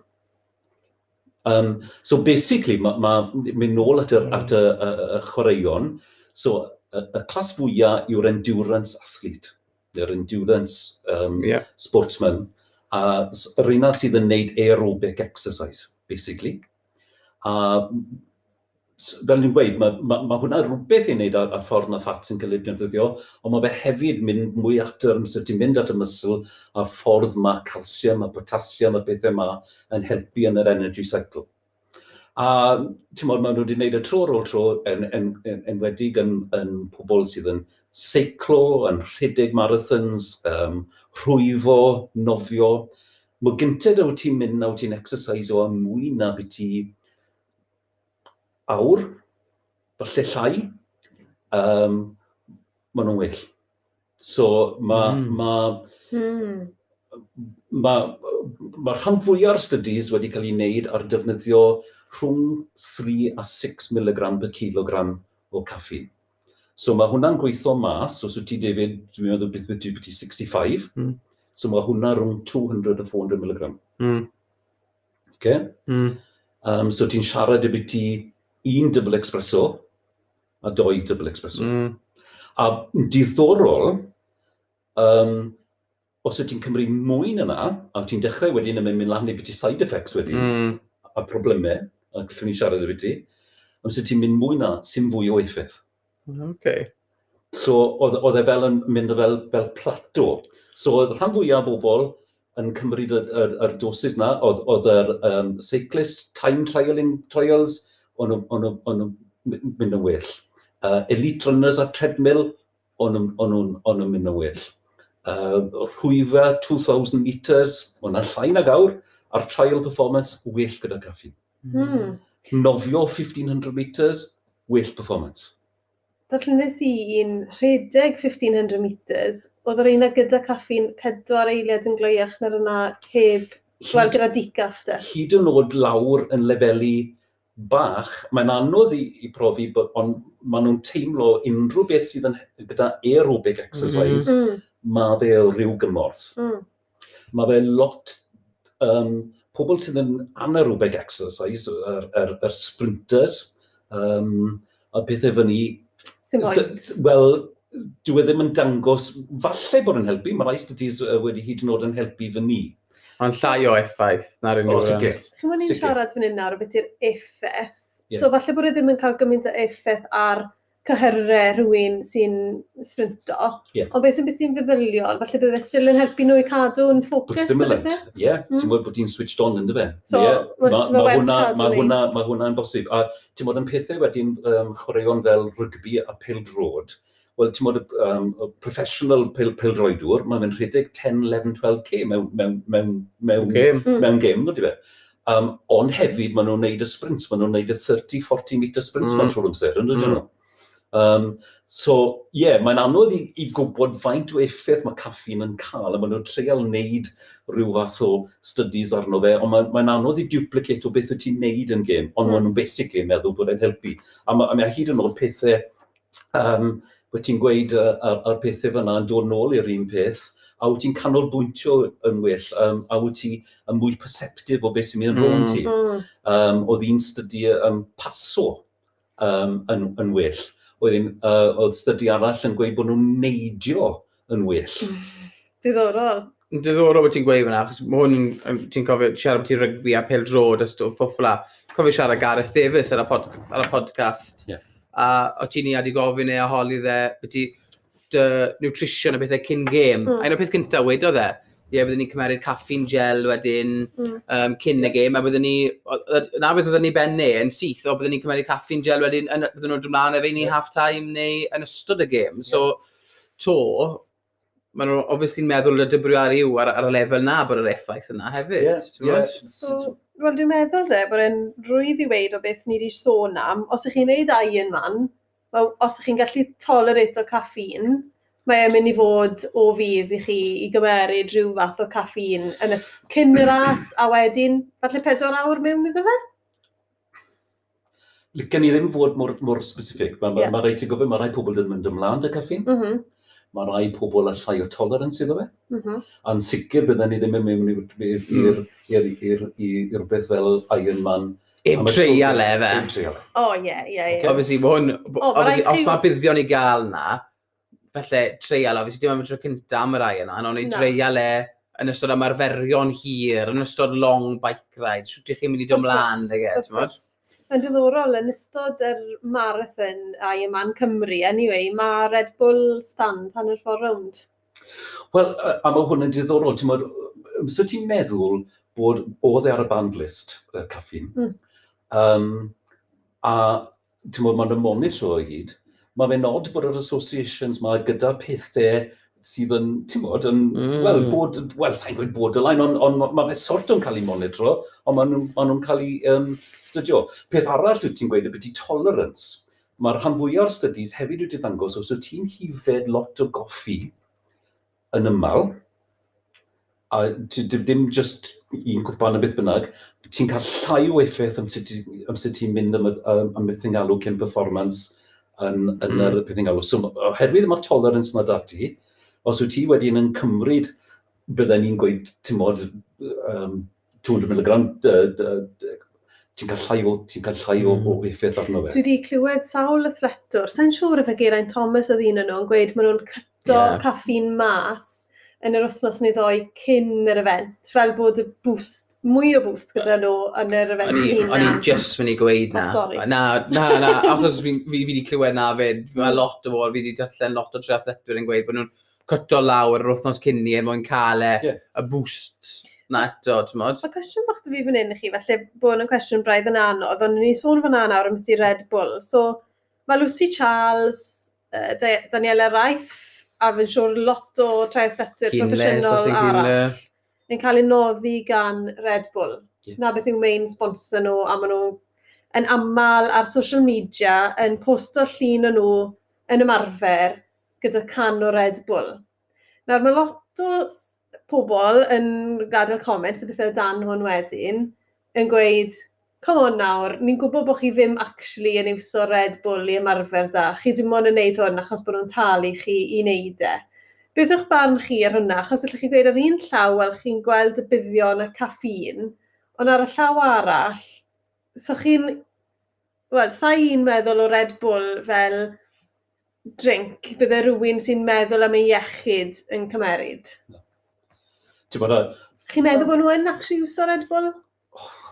Um, so basically, mae ma, mynd nôl at y, at y, y, y chwaraeon, so y, y clas fwyaf yw'r endurance athlete, yr endurance um, yeah. sportsman, a yr un sydd yn gwneud aerobic exercise, basically. A fel ni'n gweud, mae, ma, ma hwnna rhywbeth i wneud ar, ar ffordd na ffat sy'n cael ei defnyddio, ond mae fe hefyd mynd mwy at yr amser ti'n mynd at y mysl a ffordd mae calsium a potasium a bethau yma yn helpu yn yr energy cycle. A ti'n modd, maen nhw wedi gwneud y tro ar ôl tro yn, yn, yn, enwedig yn, yn pobl sydd yn seiclo, yn rhedeg marathons, um, rhwyfo, nofio. Mae gynted o ti'n mynd a ti'n exercise o am mwy na byd ti awr, falle llai, um, maen nhw'n well. So mae... Mm. Ma, mm. Mae hmm. ma, ma rhan fwyaf o'r studies wedi cael ei wneud ar defnyddio rhwng 3 a 6 mg per kilogram o caffeine. So mae hwnna'n gweithio mas, os wyt ti David, dwi'n meddwl beth beth ti 65, mm. so mae hwnna rhwng 200 a 400 mg. Mm. Okay? Mm. Um, so ti'n siarad y beth ti un double espresso a doi double espresso. Mm. A diddorol, um, os wyt ti'n cymryd mwy na na, a ti'n dechrau wedyn yn mynd lan i beth side effects wedyn, mm. a problemau, a gallwn ni siarad efo ti, ond sut ti'n mynd mwy na, sy'n fwy o effaith. Okay. So, oedd e fel yn mynd fel, fel plato. So, oedd rhan fwyaf o bobl yn cymryd yr, yr, yr dosis na, oedd oedd yr um, cyclist, time trialing trials, o'n nhw'n mynd yn well. Uh, elite runners a treadmill, o'n nhw'n mynd yn well. Uh, rhwyfa 2,000 metres, o'na llai na awr, a'r trial performance well gyda caffi. Mm. Nofio 1500 metres, well performance. Darllenes i un rhedeg 1500 metres, oedd yr un gyda caffi'n pedwar eiliad yn gloiach na'r yna heb gweld gyda digaff de. Hyd yn oed lawr yn lefelu bach, mae'n anodd i, i profi, bod, ond maen nhw'n teimlo unrhyw beth sydd yn gyda aerobic exercise, mm -hmm. mae fe rhyw gymorth. Mm. Mae fe lot um, pobl sydd yn anaerobic exercise, yr, yr, yr sprinters, um, a bethau fyny... Wel, dyw e ddim yn dangos, falle bod yn helpu, mae rai studies wedi hyd yn oed yn helpu fy ni. Ond llai o effaith na'r endurance. O, sicr. Chi'n mwyn ni'n siarad fan hyn nawr, beth yw'r effaith. Yeah. So falle bod e ddim yn cael gymaint o effaith ar cyhyrau rhywun sy'n sprinto. Yeah. Ond beth yn beth i'n feddyliol? Falle bydde still yn helpu nhw i cadw yn ffocus? But stimulant, ie. Yeah. Mm. Ti'n bod bod ti'n switched on yn dyfe. So, yeah. mae ma, ma hwnna, ma hwnna, ma hwnna'n bosib. A ti'n bod yn pethau wedyn um, chwaraeon fel rygbi a pildrod, Wel, ti'n bod um, professional pil, pildroedwr, mae'n mynd rhedeg 10, 11, 12k mewn, mewn, mewn, mewn, game. mewn game, no, Um, ond hefyd, maen nhw'n neud y sprints, maen nhw'n neud y 30, 40 meter sprints mm. ma'n trwy'r amser, yn dydyn mm. nhw? Hmm. Um, so, ie, yeah, mae'n anodd i, i gwybod faint o effaith mae caffin yn cael, a maen nhw'n treol wneud rhyw fath o studies arno fe, ond mae'n mae anodd i duplicate o beth wyt ti'n wneud yn gêm, ond mm. maen nhw'n basically yn meddwl bod e'n helpu. A mae ma hyd yn oed pethau, um, wyt ti'n gweud ar, ar pethau fyna yn dod nôl i'r un peth, a wyt ti'n canolbwyntio yn well, um, a wyt ti yn mwy perceptif o beth sy'n mynd yn mm. rôl ti. Um, oedd un studi um, paso um, yn, yn well oedd, un, uh, oedd studi arall yn gweud bod nhw'n neidio yn well. Mm. Diddorol. Diddorol bod ti'n gweud fyna, achos mae hwn ti'n cofio siarad bod ti'n rygbi a pel drod a stwff poffla. Cofio siarad Gareth Davis ar y, pod, ar y podcast. Yeah. A o ti'n i adi gofyn e a holi dde, beth nutrition a bethau cyn gêm. Mm. A un o'r peth cyntaf wedodd e, yeah, byddwn ni'n cymerid caffeine gel wedyn, mm. um, cyn y gêm, a byddwn ni, na beth byddwn ni ben ne, yn syth, o byddwn ni'n cymerid caffeine gel wedyn, yn, byddwn nhw'n dymlaen efo ni yeah. half-time neu yn ystod y gêm. So, to, maen nhw obviously meddwl y dybriwari yw ar, ar y lefel na bod yr effaith yna hefyd. Yeah, yeah. So, wel, dwi'n meddwl de, bod e'n rwydd i weid o beth ni wedi sôn am, os ych chi'n neud Iron Man, os ych chi'n gallu tolerate o caffeine, mae e'n mynd i fod o fydd i chi i gymeryd rhyw fath o caffîn yn y cyn y ras a wedyn, falle pedwar awr mewn iddo fe? Lycan ni ddim fod mor, mor specific. Mae ma, yeah. ma rhaid ti gofyn, mae rhai pobl yn mynd ymlaen dy caffîn. Mm -hmm. Mae rhai pobl a llai o tolerance iddo fe. Mm -hmm. A'n sicr bydden ni ddim yn mynd i'r mm. i'r, ir, ir, ir, ir beth fel Iron Man Im treial e fe. Treial e. O, ie, ie, ie. Obviously, mae hwn... O, obviously, os mae buddion i gael na, felly treial, obviously, dim am y tro cynta am y rai yna, ond o'n i no. treial e yn ystod ymarferion hir, yn ystod long bike ride, siwt i chi'n mynd i dod mlaen, dege, Yn diddorol, yn ystod yr marathon a i yma'n Cymru, anyway, mae Red Bull stand hanner ffordd rownd. Wel, a mae hwn yn diddorol, ti'n modd, so ti'n meddwl bod oedd e ar y band list, y caffin, mm. um, a ti'n modd, mae'n y monitro o hyd, mae fe'n nod bod yr associations mae gyda pethau sydd yn, ti'n bod, yn, mm. wel, bod, wel, sa'n gweud borderline, ond on, mae fe sort o'n cael ei monitro, ond maen nhw'n ma nhw cael ei um, studio. Peth arall wyt ti'n gweud y byddu tolerance. Mae'r rhan fwyaf o'r studies hefyd wedi ddangos os wyt ti'n hifed lot o goffi yn ymal, a dim, dim just un cwpan y beth bynnag, ti'n cael llai o effaith am sut ti'n mynd am, am, am beth alw cyn performance yn, yn mm. yr peth yn galw. So, oherwydd mae'r tolerance na dati, os wyt ti wedyn yn cymryd, byddai ni'n gweud, ti'n modd, um, 200 mg, ti'n cael llai o, ti'n cael llai o, hmm. o effaith arno fe. Dwi wedi clywed sawl athletwr, sa'n siŵr efo Geraint Thomas oedd un o'n nhw'n gweud maen nhw'n cyto yeah. caffin mas yn yr wythnos neu ddoi cyn yr event, fel bod y boost, mwy o boost gyda nhw yn yr event o'n i, hunan. O'n i e. just fynd i gweud oh, na. Oh, sorry. Na, na, na, achos fi wedi clywed na fyd, mae lot o fod, fi wedi darllen lot o triathletwyr yn gweud bod nhw'n cyto lawr yr wythnos cynni er mwyn cael e, yeah. y boost na eto, ti'n modd? Mae cwestiwn bach fi fan hyn i chi, felly bod yn cwestiwn braidd yn anodd, ond ni sôn fan nawr am beth i Red Bull. So, mae Lucy Charles, uh, Daniela Raiff, a fi'n siŵr lot o triathletyr proffesiynol arall. Yn cael ei noddi gan Red Bull. Yeah. Na beth yw main sponsor nhw, a maen nhw yn aml ar social media yn posto llun o nhw yn ymarfer gyda can o Red Bull. Nawr mae lot o pobl yn gadael comments y bethau dan hwn wedyn yn gweud, come on nawr, ni'n gwybod bod chi ddim actually yn iwso Red Bull i ymarfer da. Chi dim ond yn neud hwn achos bod nhw'n talu chi i wneud e. Beth yw'ch barn chi ar hwnna? Achos ydych chi gweud ar un llaw wel chi'n gweld y buddion y caffîn, ond ar y llaw arall, so chi'n... Wel, sa i'n meddwl o Red Bull fel drink bydde rhywun sy'n meddwl am ei iechyd yn cymeryd? Ti'n bod Chi'n meddwl bod nhw yn actually iwso Red Bull?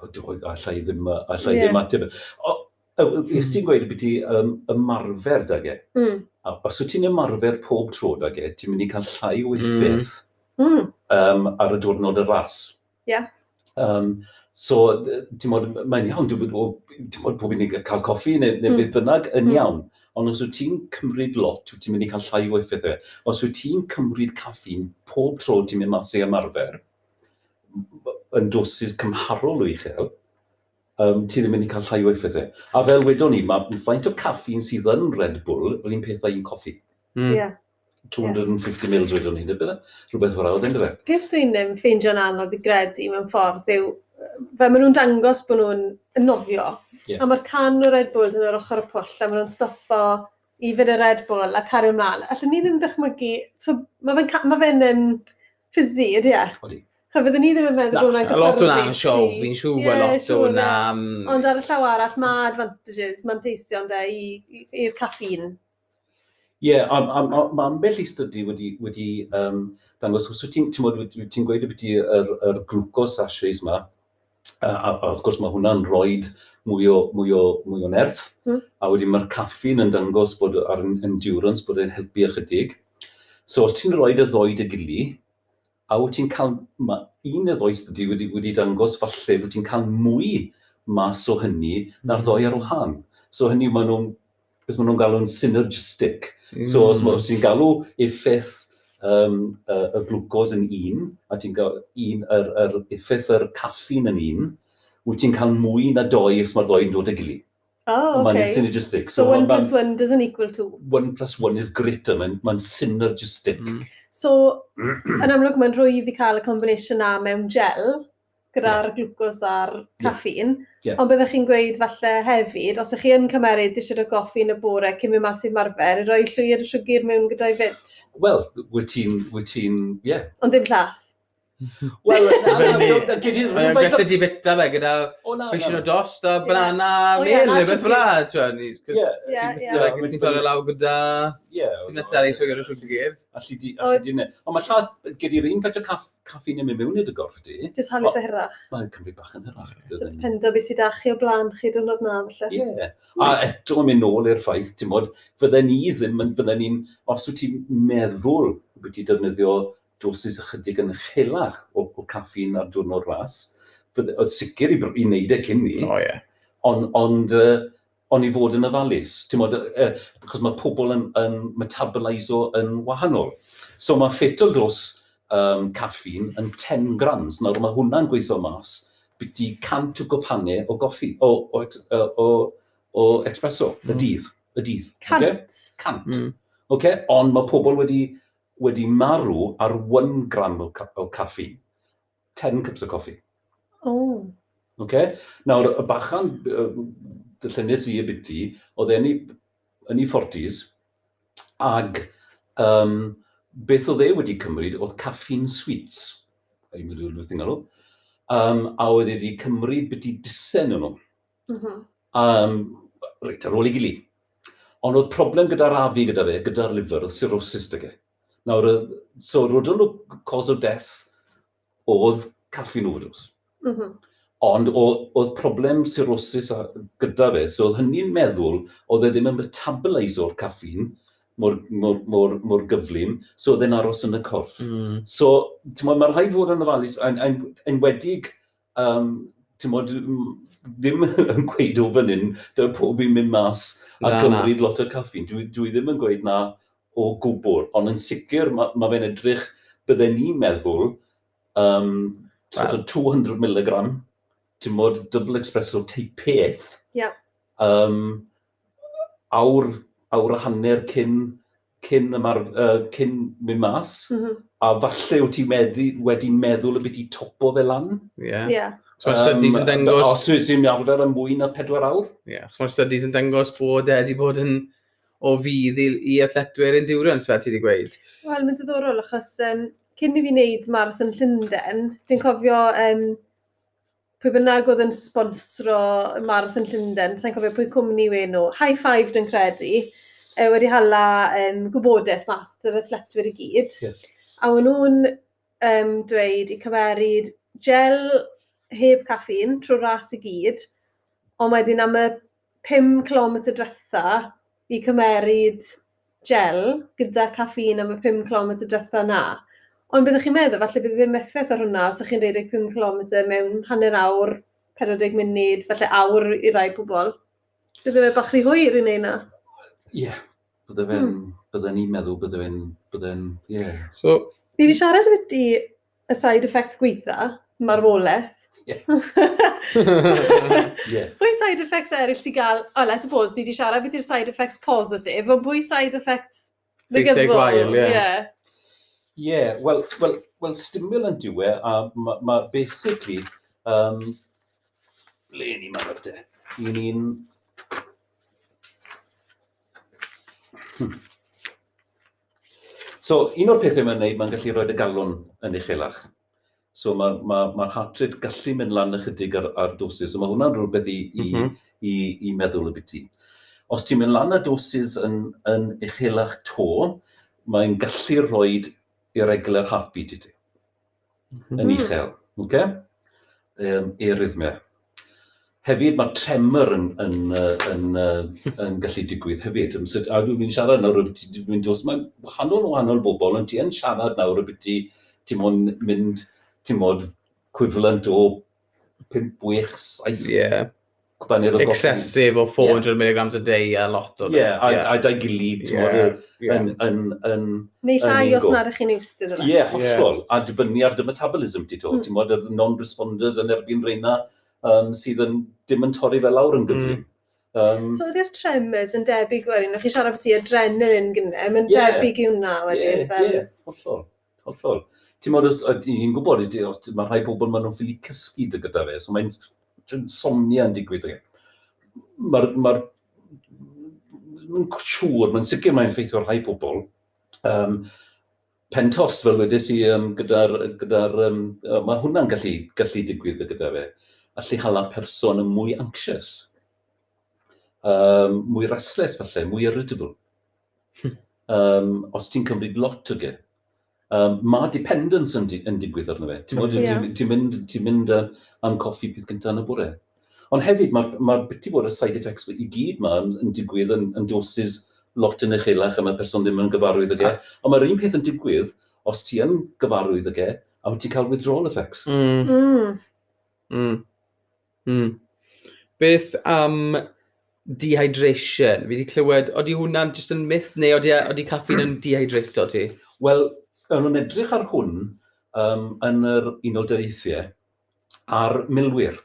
allai ddim, allai yeah. ddim ateb. Ys ti'n hmm. gweud beth um, ymarfer dag e? Mm. Os wyt ti'n ymarfer pob tro dag e, ti'n mynd i cael llai o mm. um, ar y diwrnod y ras. Ie. Um, so, ti'n modd, mae'n iawn, ti'n modd pob unig cael coffi neu, neu mm. beth bynnag yn mm. iawn. Ond os wyt ti'n cymryd lot, wyt ti'n mynd i cael llai o wyffydd e. Os wyt ti'n cymryd caffi'n pob tro ti'n mynd mas i ymarfer, yn dosis cymharol o uchel, um, ti ddim yn mynd i cael llai o effeithiau. E. A fel wedon ni, mae faint o caffi'n sydd yn Red Bull, yr un pethau un coffi. Mm. Yeah. 250 yeah. mils wedon ni, bydde? Rhywbeth fel awd, ynddo fe? Peth e? dwi'n um, ffeindio'n anodd i gredu mewn ffordd yw, fe maen nhw'n dangos bod nhw'n nofio. Yeah. A mae'r can o Red Bull yn yr ochr y pwll, a maen nhw'n stopo i fynd y Red Bull a cario ymlaen. Allwn ni ddim ddychmygu, so, mae fe'n ma fe um, ffizzy, ydy e? Odi. A fyddwn ni ddim yn meddwl bod hwnna'n gyffredin. Lot hwnna am siow, fi'n siŵr bod lot hwnna am... Mm. Ond ar y llaw arall, mae advantages, mae'n teisio ynddo i'r caffin. Ie, yeah, mae ambell i study wedi, wedi um, dangos, os ti'n ti ti gweud beth byddu yr, yr glucose sachets yma, a, a, a wrth gwrs mae hwnna'n rhoi mwy o, mwy o, mwy o nerth, mm. a wedyn mae'r caffin yn dangos bod ar endurance, bod e'n helpu ychydig. So os ti'n rhoi y ddoed y gili, a wyt ti'n cael, mae un y ddoes ydy wedi, wedi dangos falle bod ti'n cael mwy mas o hynny na'r mm. ddoi ar wahân. So hynny maen nhw'n, beth maen nhw'n galw'n synergistic. Mm. So os, mm. os ti'n galw effaith um, y, y glwcos yn un, a ti'n cael un, yr, yr effaith yr caffin yn un, wyt ti'n cael mwy na doi os mae'r ddoi'n dod â gili. Oh, okay. Mae'n synergistic. So, so one plus one doesn't equal two. One plus one is greater, mae'n ma synergistic. Mm. So, yn amlwg mae'n rwydd i cael y combination na mewn gel, gyda'r yeah. glwcos a'r caffein. Yeah. Ond byddwch chi'n gweud falle hefyd, os ych chi yn cymeryd disiad o goffi yn y bore cyn mynd mas i'r marfer, roi llwyr y siwgr mewn gyda'i fyd. Wel, wyt ti'n... Ti yeah. Ond dim llath? Wel, gysau ti bita fe gyda bwysyn o dost a banana mil, rhywbeth fel la, ti'n bita fe gyda ti'n torri law gyda... Ti'n nesaf eich gyda rhywbeth gyr. Alli di, alli di ne. Ond mae llath gyda'r un fedra caffein yn mynd mewn i'r gorff di. Jyst hanner fy hyrach. Mae'n cymryd bach yn hyrach. So ti'n pendo beth sydd achu o blaen chi dwrnod na, felly. Ie. A eto yn mynd nôl i'r ffaith, ti'n bod, fydden ni ddim, fydden ni'n, os wyt ti'n meddwl bod ti defnyddio dosis ychydig yn chylach o, o caffein ar diwrnod ras. Oedd sicr i, i wneud e cyn ni. O, oh, yeah. Ond on, uh, on i fod yn ofalus. Ti'n modd, uh, cos mae pobl yn, yn metaboliso yn wahanol. So mae ffetol dros um, caffein yn 10 grams. Nawr mae hwnna'n gweithio mas byty cant o gopanau o goffi, o, o, o, o, o espresso, mm. y dydd. Y dydd. Cant. Okay? Cant. Mm. Okay? Ond mae pobl wedi wedi marw ar 1 gram o, ca o caffi. 10 cups o coffi. Oh. Okay? Nawr, y bachan dyllunis i y biti, oedd e'n yn ei 40s, ag um, beth oedd e wedi cymryd oedd caffeine sweets. Ei, mae'n rhywbeth i'n galw. Um, a oedd e wedi cymryd biti disen nhw. Uh -huh. um, reit, ar ôl i gilydd. Ond oedd problem gyda'r afi gyda fe, gyda'r liver, oedd cirrhosis dy ge. Nawr, so rodol nhw cause of death oedd caffeine overdose. Mm -hmm. Ond oedd problem cirrhosis gyda fe, so oedd hynny'n meddwl oedd e ddim yn metaboliso'r caffeine mor, mor, mor, mor gyflym, so oedd e'n aros yn y corff. Mm. So, ti'n mae'r rhaid fod yn ofalus, yn enwedig, um, ti'n modd, ddim yn gweud o fan hyn, dyw pob i'n mynd mas a na, cymryd na. lot o caffeine. Dwi, dwi ddim yn gweud na, o gwbl, ond yn sicr mae, mae fe'n edrych, bydden ni'n meddwl, um, sort of 200mg, ti'n modd double espresso teipeth, yeah. um, awr, awr a hanner cyn, cyn, ymar, uh, cyn mynd mas, mm -hmm. a falle wyt ti meddi, wedi meddwl y byd i topo fe lan. Yeah. yeah. So mae studies yn dangos... Os wyt ti'n arfer yn mwy na pedwar awr. Ie, yeah. so mae studies yn dangos bod wedi bod yn o fydd i, i athletwyr endurance, fel ti wedi gweud? Wel, mae'n diddorol, achos um, cyn i fi wneud marathon Llundain, dwi'n cofio um, pwy bynnag oedd yn sponsro marathon Llundain, sa'n cofio pwy cwmni yw nhw, High Five dwi'n credu, e, wedi hala um, gwybodaeth mas yr athletwyr i gyd. Yeah. A o'n nhw'n um, dweud i cymeryd gel heb caffeine trwy ras i gyd, ond wedyn am y 5 km drwetha, i cymeryd gel gyda caffeine am y 5 km drwytho na. Ond byddwch chi'n meddwl, falle bydd ddim effaith ar hwnna os ydych chi'n rhedeg 5 km mewn hanner awr, 40 munud, falle awr i rai pobl. Bydde fe bach rhy hwyr i wneud na. Ie, yeah. bydde fe'n, hmm. bydde ni'n meddwl, bydde fe'n, bydde fe'n, ie. Yeah. So... Ni wedi siarad beth y side effect gweitha, marwolaeth, Yeah. yeah. Pwy side effects eraill sy'n gael, o, oh, I suppose, ni wedi siarad beth yw'r side effects positif, ond pwy side effects negyddol. Gwael, yeah. yeah. Yeah, well, well, well, stimulant yw e, a mae ma basically, um, le ni mae'n de? I ni'n... Hmm. So, un o'r pethau mae'n neud, mae'n gallu rhoi y galon yn uchelach. So mae'r ma, ma, ma hatred gallu mynd lan ychydig ar, ar dosis, so mae hwnna'n rhywbeth i, i, mm -hmm. i, i meddwl y byd. Os ti'n mynd lan y dosis yn, yn uchelach to, mae'n gallu rhoi i'r egler heartbeat i ti. Mm -hmm. Yn uchel, oce? Okay? Um, e, Hefyd mae tremor yn, yn, yn, yn, yn gallu digwydd hefyd. Ymsyd, a dwi'n siarad nawr y byddi, dwi'n dos, Mae'n wahanol wahanol bobl, ond ti yn siarad nawr y byddi, ti'n mynd ti'n modd, equivalent o 5-6 yeah. cwbaniad o goffi. Excessive o 400 mg a day a lot o Ie, Yeah, a, yeah. da'i gilydd, ti'n modd, yn... yn, yn Neu llai os nad ych chi'n iwstydd yna. Ie, hollol. A dibynnu ar dy metabolism ti to. Mm. Ti'n modd, non-responders yn erbyn reina um, sydd yn dim yn torri fel lawr yn gyflym. Hmm. Mm. Um, so ydy'r tremors yn debyg wedyn, chi siarad beth i adrenaline gynnau, mae'n yeah, debyg i hwnna wedyn. Ie, yeah, fel... yeah, hollol, hollol ti'n modd, ti'n gwybod, mae rhai pobl maen nhw'n ffili cysgu dy gyda fe, so mae'n somnia yn digwydd. Mae'r... Ma mae'n siŵr, mae'n sicr mae'n ffeithio rhai pobl. Um, pentost, fel wedys i, um, gyda'r... Gyda um, mae hwnna'n gallu, gallu digwydd gyda fe. A hala person yn mwy anxious. Um, mwy restless falle, mwy irritable. um, os ti'n cymryd lot o gen um, mae dependence yn, di, yn digwydd arno fe. Ti'n mynd, yeah. ti mynd, ti mynd uh, am coffi bydd gyntaf yn y bore. Ond hefyd, mae ma beth i fod y side effects i gyd ma yn, yn digwydd yn, yn dosis lot yn eich a mae'r person ddim yn gyfarwydd ag e. Ond mae'r un peth yn digwydd os ti yn gyfarwydd ag e, a wyt ti'n cael withdrawal effects. Mm. Mm. Mm. Mm. Beth am um, dehydration? Fi wedi clywed, oeddi hwnna'n just yn myth neu oeddi, e, oeddi caffeine yn dehydrato ti? Wel, yn nhw'n edrych ar hwn um, yn yr Unol Daleithiau ar milwyr.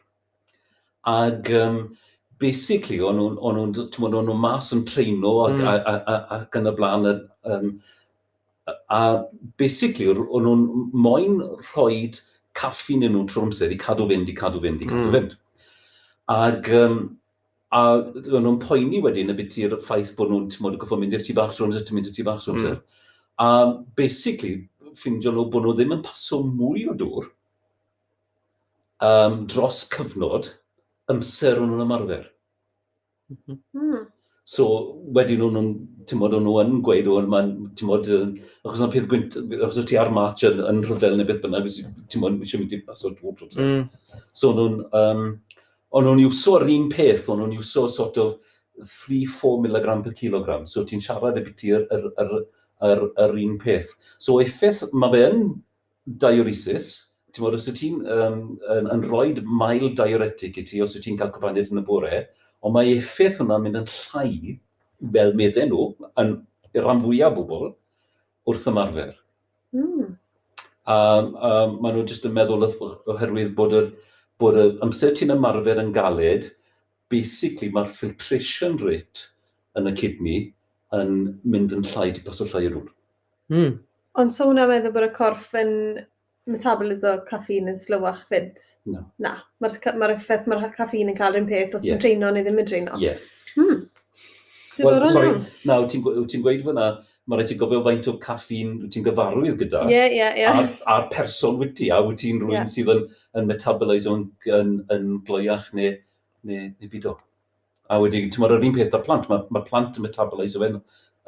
Ac um, basically, o'n nhw'n nhw mas yn treino ac, mm. a, a, a, ac yn y blaen. Um, a basically, o'n nhw'n moyn rhoi caffi yn nhw trwy'r amser i cadw fynd, i cadw fynd, i cadw hmm. fynd. Mm. Ac um, a o'n nhw'n poeni wedyn y bit i'r ffaith bod nhw'n goffo mynd i'r tu bach trwy'r amser, ti'n mynd i'r tu bach trwy'r amser. Mm. A basically, ffindio nhw bod nhw ddim yn paso mwy o dŵr um, dros cyfnod amser o'n nhw'n ymarfer. Mm -hmm. So wedyn o'n nhw'n, ti'n modd, o'n nhw yn gweud, o'n ma'n, ti'n modd, achos o'n peth gwynt, achos o ti ar march yn, yn rhyfel neu beth bynnag, ti'n modd, eisiau mynd i paso dŵr dros mm. So o'n nhw'n, um, o'n nhw'n iwso ar un peth, o'n nhw'n iwso sort of 3-4 mg per kilogram. So ti'n siarad y biti'r yr, yr, yr, yr un peth. So effaith mae fe yn diuresis, ti'n modd, os ti'n um, yn, yn rhoi mael diuretic i ti, os ti'n cael cyfaniad yn y bore, ond mae effaith hwnna'n mynd yn llai, fel medden nhw, yn rhan fwyaf bobl, wrth ymarfer. Mm. A, a maen nhw jyst yn meddwl oherwydd bod, yr, bod y amser ti'n ymarfer yn galed, basically mae'r filtration rate yn y kidney yn mynd yn llai di pas o llai o rŵn. Mm. Ond so hwnna meddwl bod y corff yn metabolism caffeine yn slywach fyd? No. Na. Mae'r ma effaith mae'r caffeine yn cael un peth os yeah. ti'n treino neu ddim yn treino. Ie. Yeah. Hmm. Well, sorry, nawr ti'n ti gweud fyna, mae rhaid ti'n gofio faint o caffeine wyt ti'n gyfarwydd gyda. Ie, yeah, ie, yeah, ie. Yeah. A'r, ar person wyt ti, a wyt ti'n rhywun yeah. sydd yn, yn metaboliso'n yn, yn, yn glwyach neu, neu, neu byd o. A wedi, ti'n meddwl, yr un peth da plant, mae mae plant yn metaboliso yn,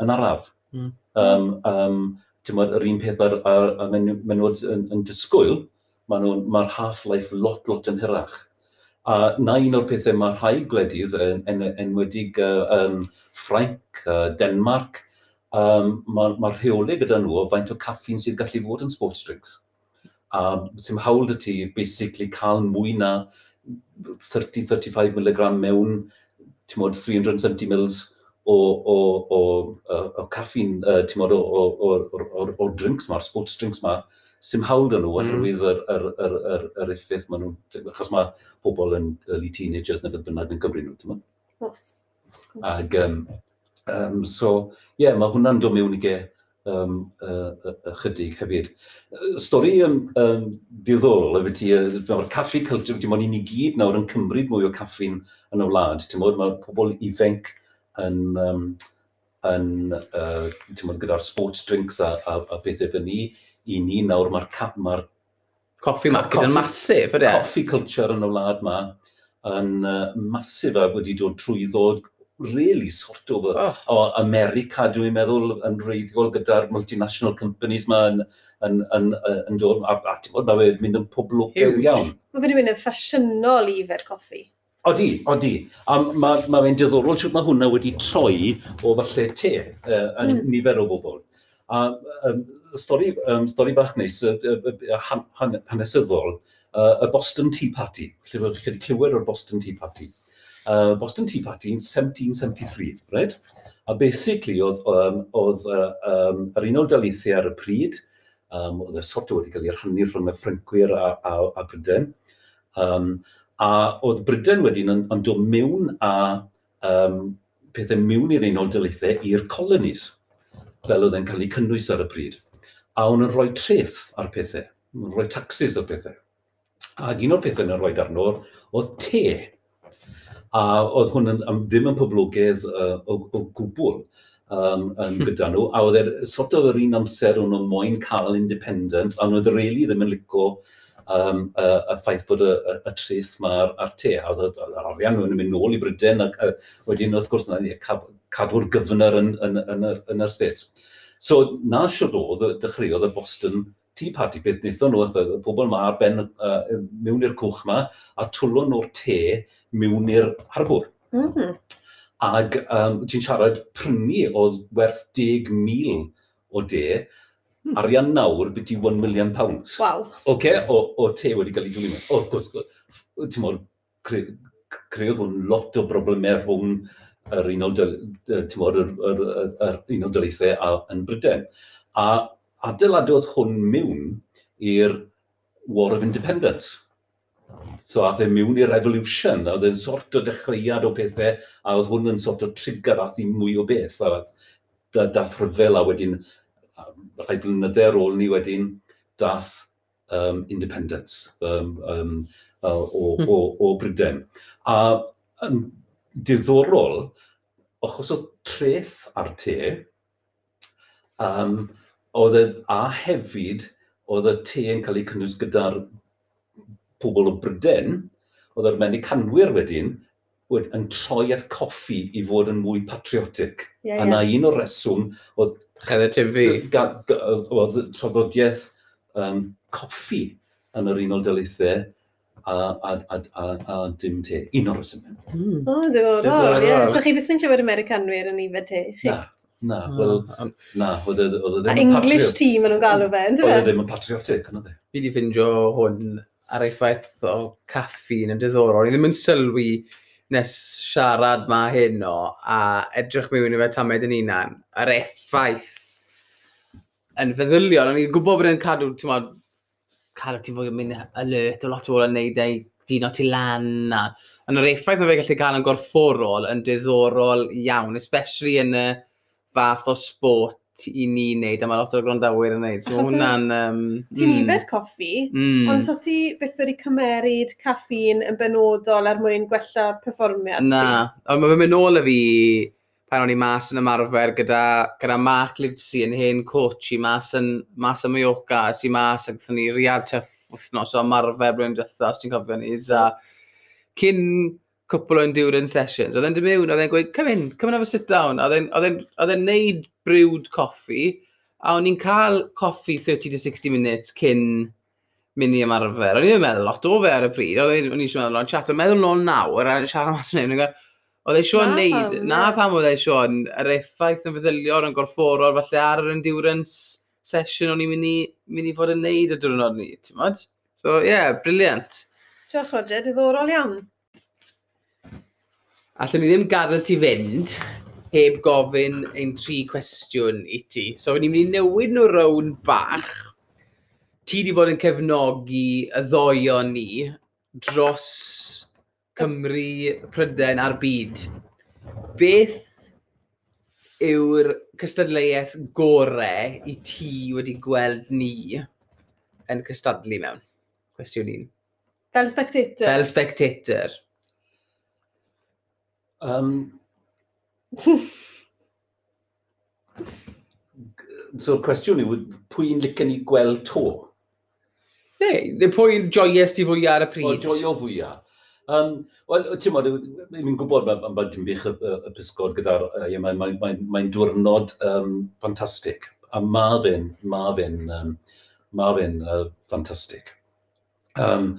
yn araf. Mm. Um, um, ti'n meddwl, yr un peth ar, ar, ar menywod yn, yn disgwyl, mae'r ma, half-life lot lot yn hirach. A na un o'r pethau mae rhai gwledydd, en, en, enwedig uh, um, Ffrainc, uh, Denmark, um, mae'r ma, ma rheolau gyda nhw o faint o caffin sydd gallu fod yn sports drinks. A sy'n hawl dy ti basically cael mwy na 30-35 mg mewn mod, 370 mils o, o, o, o, o caffein, uh, ti'n modd, o, o, o, o, o drinks ma, sports drinks ma, sy'n hawl dyn nhw mm. oherwydd yr, yr, yr, yr, yr effaith maen nhw, achos mae pobl yn early teenagers neu beth bynnag yn Cymru nhw, ti'n modd? Os. Ag, um, um, so, ie, yeah, mae hwnna'n dod mewn i ge um, uh, ychydig hefyd. Stori um, um, diddorol efo ti, mae'r caffi culture, dim ond i ni gyd nawr yn cymryd mwy o caffi'n yn y wlad. Ti'n modd, Mae'r pobl ifanc yn, um, yn, uh, modd, gyda'r sports drinks a, a, a bethau fy ni, i ni nawr mae'r cap, mae'r Coffi market yn masif, ydy? Coffi culture yn y wlad ma, yn uh, masif a wedi dod trwy ddod really sort of uh, oh. o America, dwi'n meddwl, yn reiddiol gyda'r multinational companies yma yn, yn, yn, yn, yn dod, a, a ti'n bod, mae mae'n mynd yn poblogydd iawn. Mae wedi mynd yn ffasiynol i fer coffi. Odi, odi. A mae ma, ma fe'n diddorol siwt mae hwnna wedi troi o falle te uh, yn mm. nifer o bobl. A um, stori, um, stori bach neis, uh, uh, han, hanesyddol, uh, y Boston Tea Party. Lle wedi clywed o'r Boston Tea Party uh, Boston Tea Party in 1773, right? A basically, oedd, um, oedd uh, um, yr unol daleithiau ar y pryd, um, oedd y sort o wedi cael ei rhannu rhwng y Ffrancwyr a, a, a Bryden. Um, a oedd Bryden wedyn yn, yn dod mewn a um, pethau mewn i'r unol daleithiau i'r colonies, fel oedd e'n cael ei cynnwys ar y pryd. A o'n yn rhoi treth ar pethau, o'n rhoi taxes ar pethau. Ac un o'r pethau yn rhoi arno oedd te a oedd hwn yn, am, ddim yn poblogaidd uh, o, o gwbl um, yn hmm. gyda nhw, a oedd e'r sort of yr un amser o'n nhw'n moyn cael independence, a oedd yr really ddim yn lico um, y, y ffaith bod y, y, y tres mae'r a'r te, a oedd yr arian nhw'n mynd nôl i Brydain, ac wedyn wrth gwrs na, cadw'r gyfnod yn, yn, yn, yn, yn yr States. So na siwr oedd, dechreuodd y Boston tea party beth wnaethon nhw, y pobl yma ar ben, uh, mewn i'r cwch yma, a twlwn nhw'r te mewn i'r harbwr. Mm -hmm. Ac um, ti'n siarad prynu oedd werth 10,000 o de, hmm. arian nawr byddi 1 million pounds. Wow. Okay, o, o te wedi cael ei dwylio. Wrth gwrs, ti'n mor, cre, creodd hwn lot o broblemau rhwng yr Unol Daleithiau a yn Bryden. A adeiladodd hwn mewn i'r War of Independence. So ath e mewn i'r revolution, a oedd e'n sort o dechreuad o pethau, a oedd hwn yn sort o trigger ath i mwy o beth, a oedd da, dath rhyfel a wedyn, rhai blynydde ar ôl ni wedyn, dath um, independence um, um, uh, o, o, o Bryden. A yn diddorol, achos o treth ar te, um, Oedd e, a hefyd, oedd y te yn cael ei cynnwys gyda'r pobl o Bryden, oedd yr Americanwyr wedyn wed, yn troi at coffi i fod yn mwy patriotic. Yeah, yeah. A na un o'r reswm oedd... Ched TV. Oedd traddodiaeth um, coffi yn yr unol daleithiau a, a, a, a, a dim te. Un o'r reswm. Mm. O, oh, ddiddorol. Yeah. So chi byth yn clywed Americanwyr yn ifed te? Na. Na, ah. wel, na, e oedd e ddim yn English team yn nhw'n galw fe, ynddo fe? Oedd e, e ddim yn patriotic, yna dde. Fi di ffindio hwn ar ei ffaith o caffi yn diddorol. Ni ddim yn sylwi nes siarad ma hyn o, a edrych mewn i fe tamed yn unan, yr effaith yn feddyliol. Ni'n gwybod bod e'n cadw, ti'n modd, cadw ti fwy yn mynd alert o lot o bobl yn neud ei dino ti lan. A, yn yr effaith mae fe gallu cael yn gorfforol yn diddorol iawn, especially yn y... Uh, fath o sport i ni wneud, a mae lot o'r grondawyr yn wneud. So hwnna'n... Um, ti'n mm. ifer coffi, mm. ond so ti beth wedi cymeryd caffin yn benodol er mwyn gwella perfformiad Na, ond mae'n mynd nôl y fi pan o'n i mas yn ymarfer gyda, gyda Mark Livesey yn hen coach i mas yn mas yn Mallorca, ys i mas ac ni riad tyff wythnos o ymarfer blwyddyn drethas, ti'n cofio ni, a cyn cwpl o endurance sessions. Oedd e'n dy mewn, oedd e'n gweud, come in, come in have a sit down. Oedd e'n neud brewed coffi, a o'n i'n cael coffi 30 to 60 minutes cyn mynd i ymarfer. O'n i ddim meddwl lot o fe ar y pryd, oedd e'n eisiau meddwl o'n chat, o'n meddwl nôl nawr, a siarad mas o'n ei Oedd e neud, na pam oedd e yr effaith yn feddyliol yn gorfforol, falle ar yr endurance session o'n i'n mynd mynd i fod yn neud y diwrnod ni, ti'n So, ie, yeah, briliant. Diolch Roger, diddorol iawn. Allwn ni ddim gadael ti fynd heb gofyn ein tri cwestiwn i ti. So, ni'n mynd i newid nhw rown bach. Ti wedi bod yn cefnogi y ddoio ni dros Cymru, Pryden a'r byd. Beth yw'r cystadleuaeth gorau i ti wedi gweld ni yn cystadlu mewn? Cwestiwn un. Fel spectator. Fel spectator. Um, so, cwestiwn yw, pwy'n licen ni gweld to? Neu, ne, pwy'n joies ti fwy ar y pryd? O, joio fwyaf. Um, Wel, ti'n modd, mi'n gwybod am ma dim bych y, y pysgod gyda'r... Mae'n mae, mae, mae, mae diwrnod um, ffantastig. A mae fe'n... Mae fe'n... Um, mae fe'n uh, ffantastig. Um,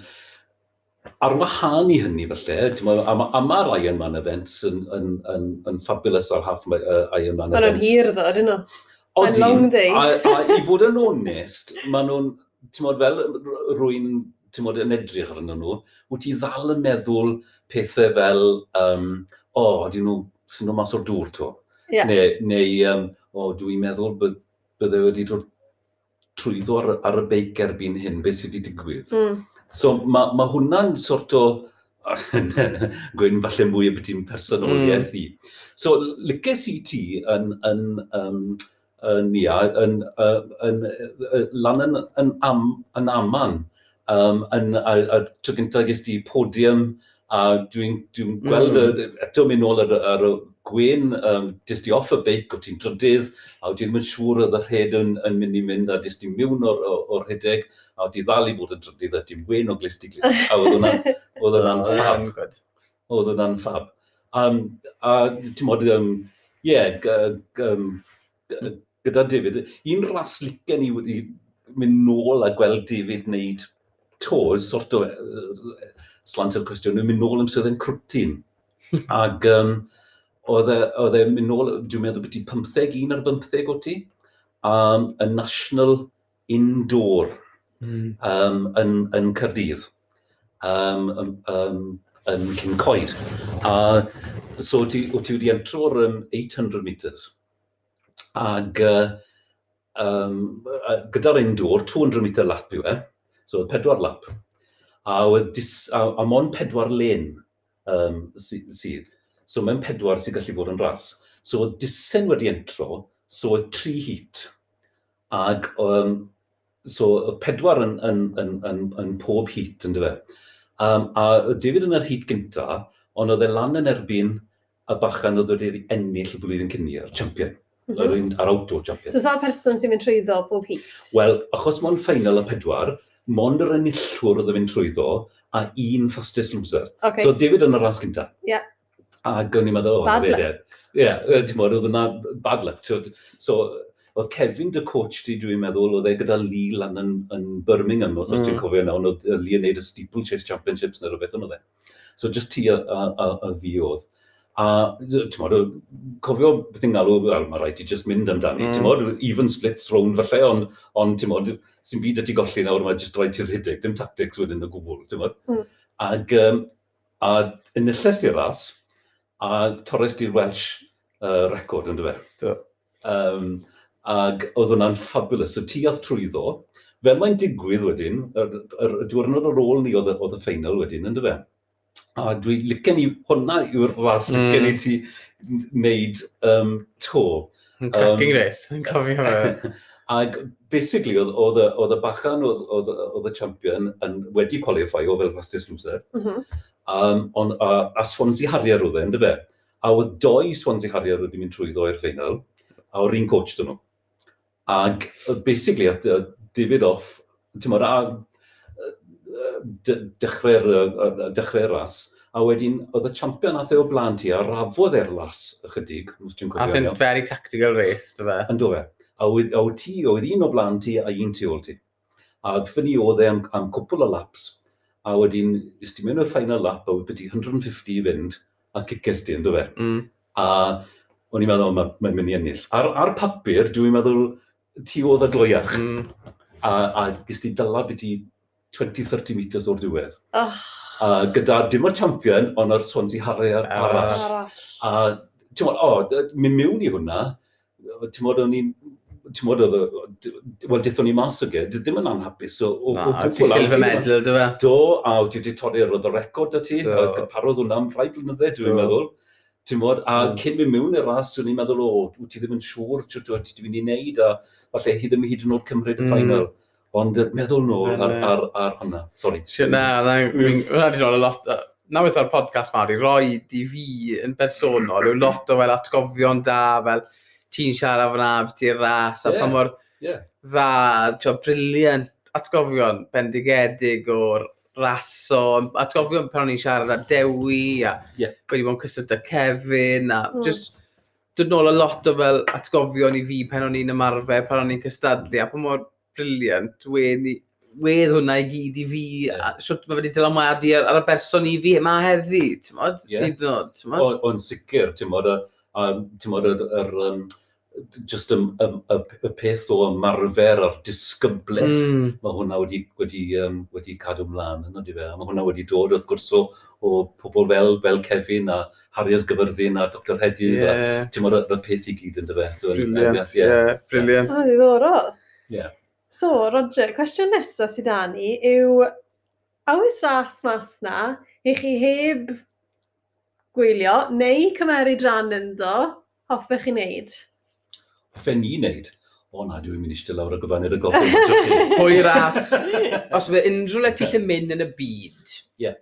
ar wahân i hynny felly, eh? ma, a, ma, a mae'r Iron Man events yn, yn, yn, yn fabulous ar half uh, Iron Man events. Mae'n hir ddo, dyn nhw. Odin, long day. a, a, i fod yn onest, maen nhw'n, ti'n modd fel rwy'n ti'n modd yn edrych arnyn nhw, wyt ti ddal yn meddwl pethau fel, um, o, oh, dyn nhw, sy'n nhw mas o'r dŵr to. Yeah. Neu, neu um, o, oh, dwi'n meddwl bydd bydde wedi dod trwyddo ar, ar y beic erbyn hyn, beth sydd wedi digwydd. Mm. So mae ma hwnna'n sort o gwyn falle mwy o beth i'n personoliaeth mm. i. Hmm. So lyges i ti yn, yn, um, yn, ia, yn, yn, yn, lan yn, yn, am, yn aman, um, yn, a, a tro gyntaf ges gysdi podium, a dwi'n dwi gweld, mm. eto mynd nôl ar, ar, gwen, um, dis di off y beic, o ti'n drydydd, a o ti'n mynd siŵr oedd y rhed yn, yn mynd i mynd, a dis di mewn o'r, or rhedeg, a o ddal i fod yn drydydd, a dim wen o glist i glist, a oedd hwnna'n ffab. Oedd hwnna'n ffab. Um, a ti'n modd, um, yeah, um, gyda David, un ras licen i wedi mynd nôl a gweld David wneud tos, sort o uh, slant o'r cwestiwn, yn mynd nôl am sydd yn crwtyn. Ac um, oedd e'n e mynd nôl, dwi'n meddwl bod ti 15, un ar 15 o ti, um, y National Indoor mm. um, yn, yn Cyrdydd, um, um, um, yn Cyn Coed. A so ti, o ti wedi entro'r um, 800 metres. Ac uh, um, gyda'r indoor, 200 metr lap yw e, so pedwar lap. A, dis, a, a mon pedwar len um, sydd. Si. So mae'n pedwar sy'n gallu bod yn ras. So oedd disen wedi entro, so oedd tri hit. Ac um, so oedd pedwar yn, yn, yn, yn, yn pob hit, yn dyfa. Um, a David yn yr hit gynta, ond oedd e lan yn erbyn a bachan oedd wedi ennill y blwyddyn cynni'r champion. Mm -hmm. Ar champion. Mhm. So, sa'r person sy'n mynd trwyddo pob hit? Wel, achos mae'n ffeinal y pedwar, mond yr enillwr oedd yn mynd trwyddo, a un fastest loser. Okay. So, David yn y ras gynta. Yeah. A gwn i'n meddwl, o, bad luck. Ie, yeah, ti'n modd, oedd yna bad luck. So, So, oedd Kevin dy coach ti, dwi'n meddwl, oedd e gyda Lee lan yn, yn Birmingham, mm. os ti'n mm. cofio nawr, oedd Lee yn neud y Steeplechase Championships neu rhywbeth ond oedd e. So, just ti a, a, a, a fi oedd. A, ti'n modd, cofio beth yn galw, wel, mae rhaid i just mynd amdani, mm. ti'n modd, even splits round falle, ond, on, ti'n modd, sy'n byd ydi golli nawr, mae just rhaid ti'r hydeg, dim tactics wedyn y gwbl, ti'n modd. Mm. Ag, um, a enillest i'r ras, a torres di'r Welsh uh, record yn dyfe. Um, ac oedd hwnna'n fabulous. y ti oedd trwyddo. Fel mae'n digwydd wedyn, y diwrnod ar ôl ni oedd, y ffeinal wedyn, yn dyfe. A dwi licen i hwnna yw'r ras mm. licen i ti wneud um, to. Yn cracking um, race, yn cofio fe. Ac basically, oedd y bachan oedd y champion yn wedi qualify o fel fastest loser. Mm -hmm. Um, on, a, a Swansea Harrier oedd e, ynddo fe. A oedd doi Swansea Harrier wedi mynd trwyddo i'r ffeinal, a o'r un coach dyn nhw. Ac, basically, at David Off, ti'n modd, a dechrau'r dechrau ras, a wedyn oedd y champion ath e o blaen ti a rafodd e'r las ychydig, os dwi'n cofio. A fy'n very tactical race, dy fe. Yn Ynddo fe. A oedd ti, oedd un o blaen ti a un tu ôl ti. A fyny oedd e am, am cwpl o laps, a wedyn, ys ti'n mynd o'r final lap, a wedi 150 i fynd, a cicest ti, ynddo fe. Mm. A o'n i'n meddwl, mae'n ma mynd i ennill. Ar, ar papur, dwi'n meddwl, ti oedd y gloiach. Mm. A, a gys ti dyla beth 20-30 metres o'r diwedd. Oh. A gyda dim o'r champion, ond o'r Swansea Harry ar arall. arall. A ti'n modd, o, oh, mynd mewn i hwnna, ti'n modd, o'n i'n ti'n modd oedd, wel, dethon ni mas o ge, ddim yn anhapus. So, o, Ma, o ti silver medal, dy fe? Do, a wedi di torri ar y record y ti, a gyparodd am rhai blynydde, dwi'n meddwl. Ti'n modd, a mm. cyn mynd mewn i'r ras, o'n i'n meddwl, o, wyt ti ddim yn siŵr, dwi'n ei wneud, a falle hi ddim hyd yn oed cymryd y mm. ffainal. Ond meddwl nôl ar, ar, ar hwnna, sori. Na, hwnna di rôl y lot. Na Naweth o'r podcast ma, i roi di fi yn bersonol, yw lot o fel atgofion da, fel ti'n siarad fan ti'n ras, a yeah. pa mor yeah. dda, ti'n briliant atgofion bendigedig o'r raso, atgofion pan o'n i'n siarad â dewi, a yeah. wedi bod yn cyswllt â Kevin, a mm. just dod nôl a lot o fel atgofion i fi pan o'n i'n ymarfer, pan o'n i'n cystadlu, a pa mor briliant wedi wedd hwnna i gyd i fi, yeah. a siwt mae wedi dylanwadu ar, ar y berson i fi yma heddi, ti'n modd? Yeah. O'n sicr, ti'n modd, um, ti'n modd, yr, yr, um, just y, y, y, y peth o ymarfer a'r disgybleth, mm. mae hwnna wedi, wedi, um, wedi cadw mlaen. yn ydy fe. Mae hwnna wedi dod wrth gwrs o, o pobl fel, fel Kevin a Harriers Gyfyrddin a Dr Hedydd yeah. a ti'n modd y peth i gyd yn dy fe. Briliant, ie, yeah. briliant. O, ddiddorol. Yeah. So, Roger, cwestiwn nesaf sydd â ni yw, awys ras mas na, i chi heb gwylio neu cymeryd rhan ynddo, hoffech chi wneud? Hoffech ni wneud? O na, dwi'n mynd i still lawr y gyfan i'r goffin. Pwy ras? Os fe unrhyw le ti'n mynd yn y byd, yeah.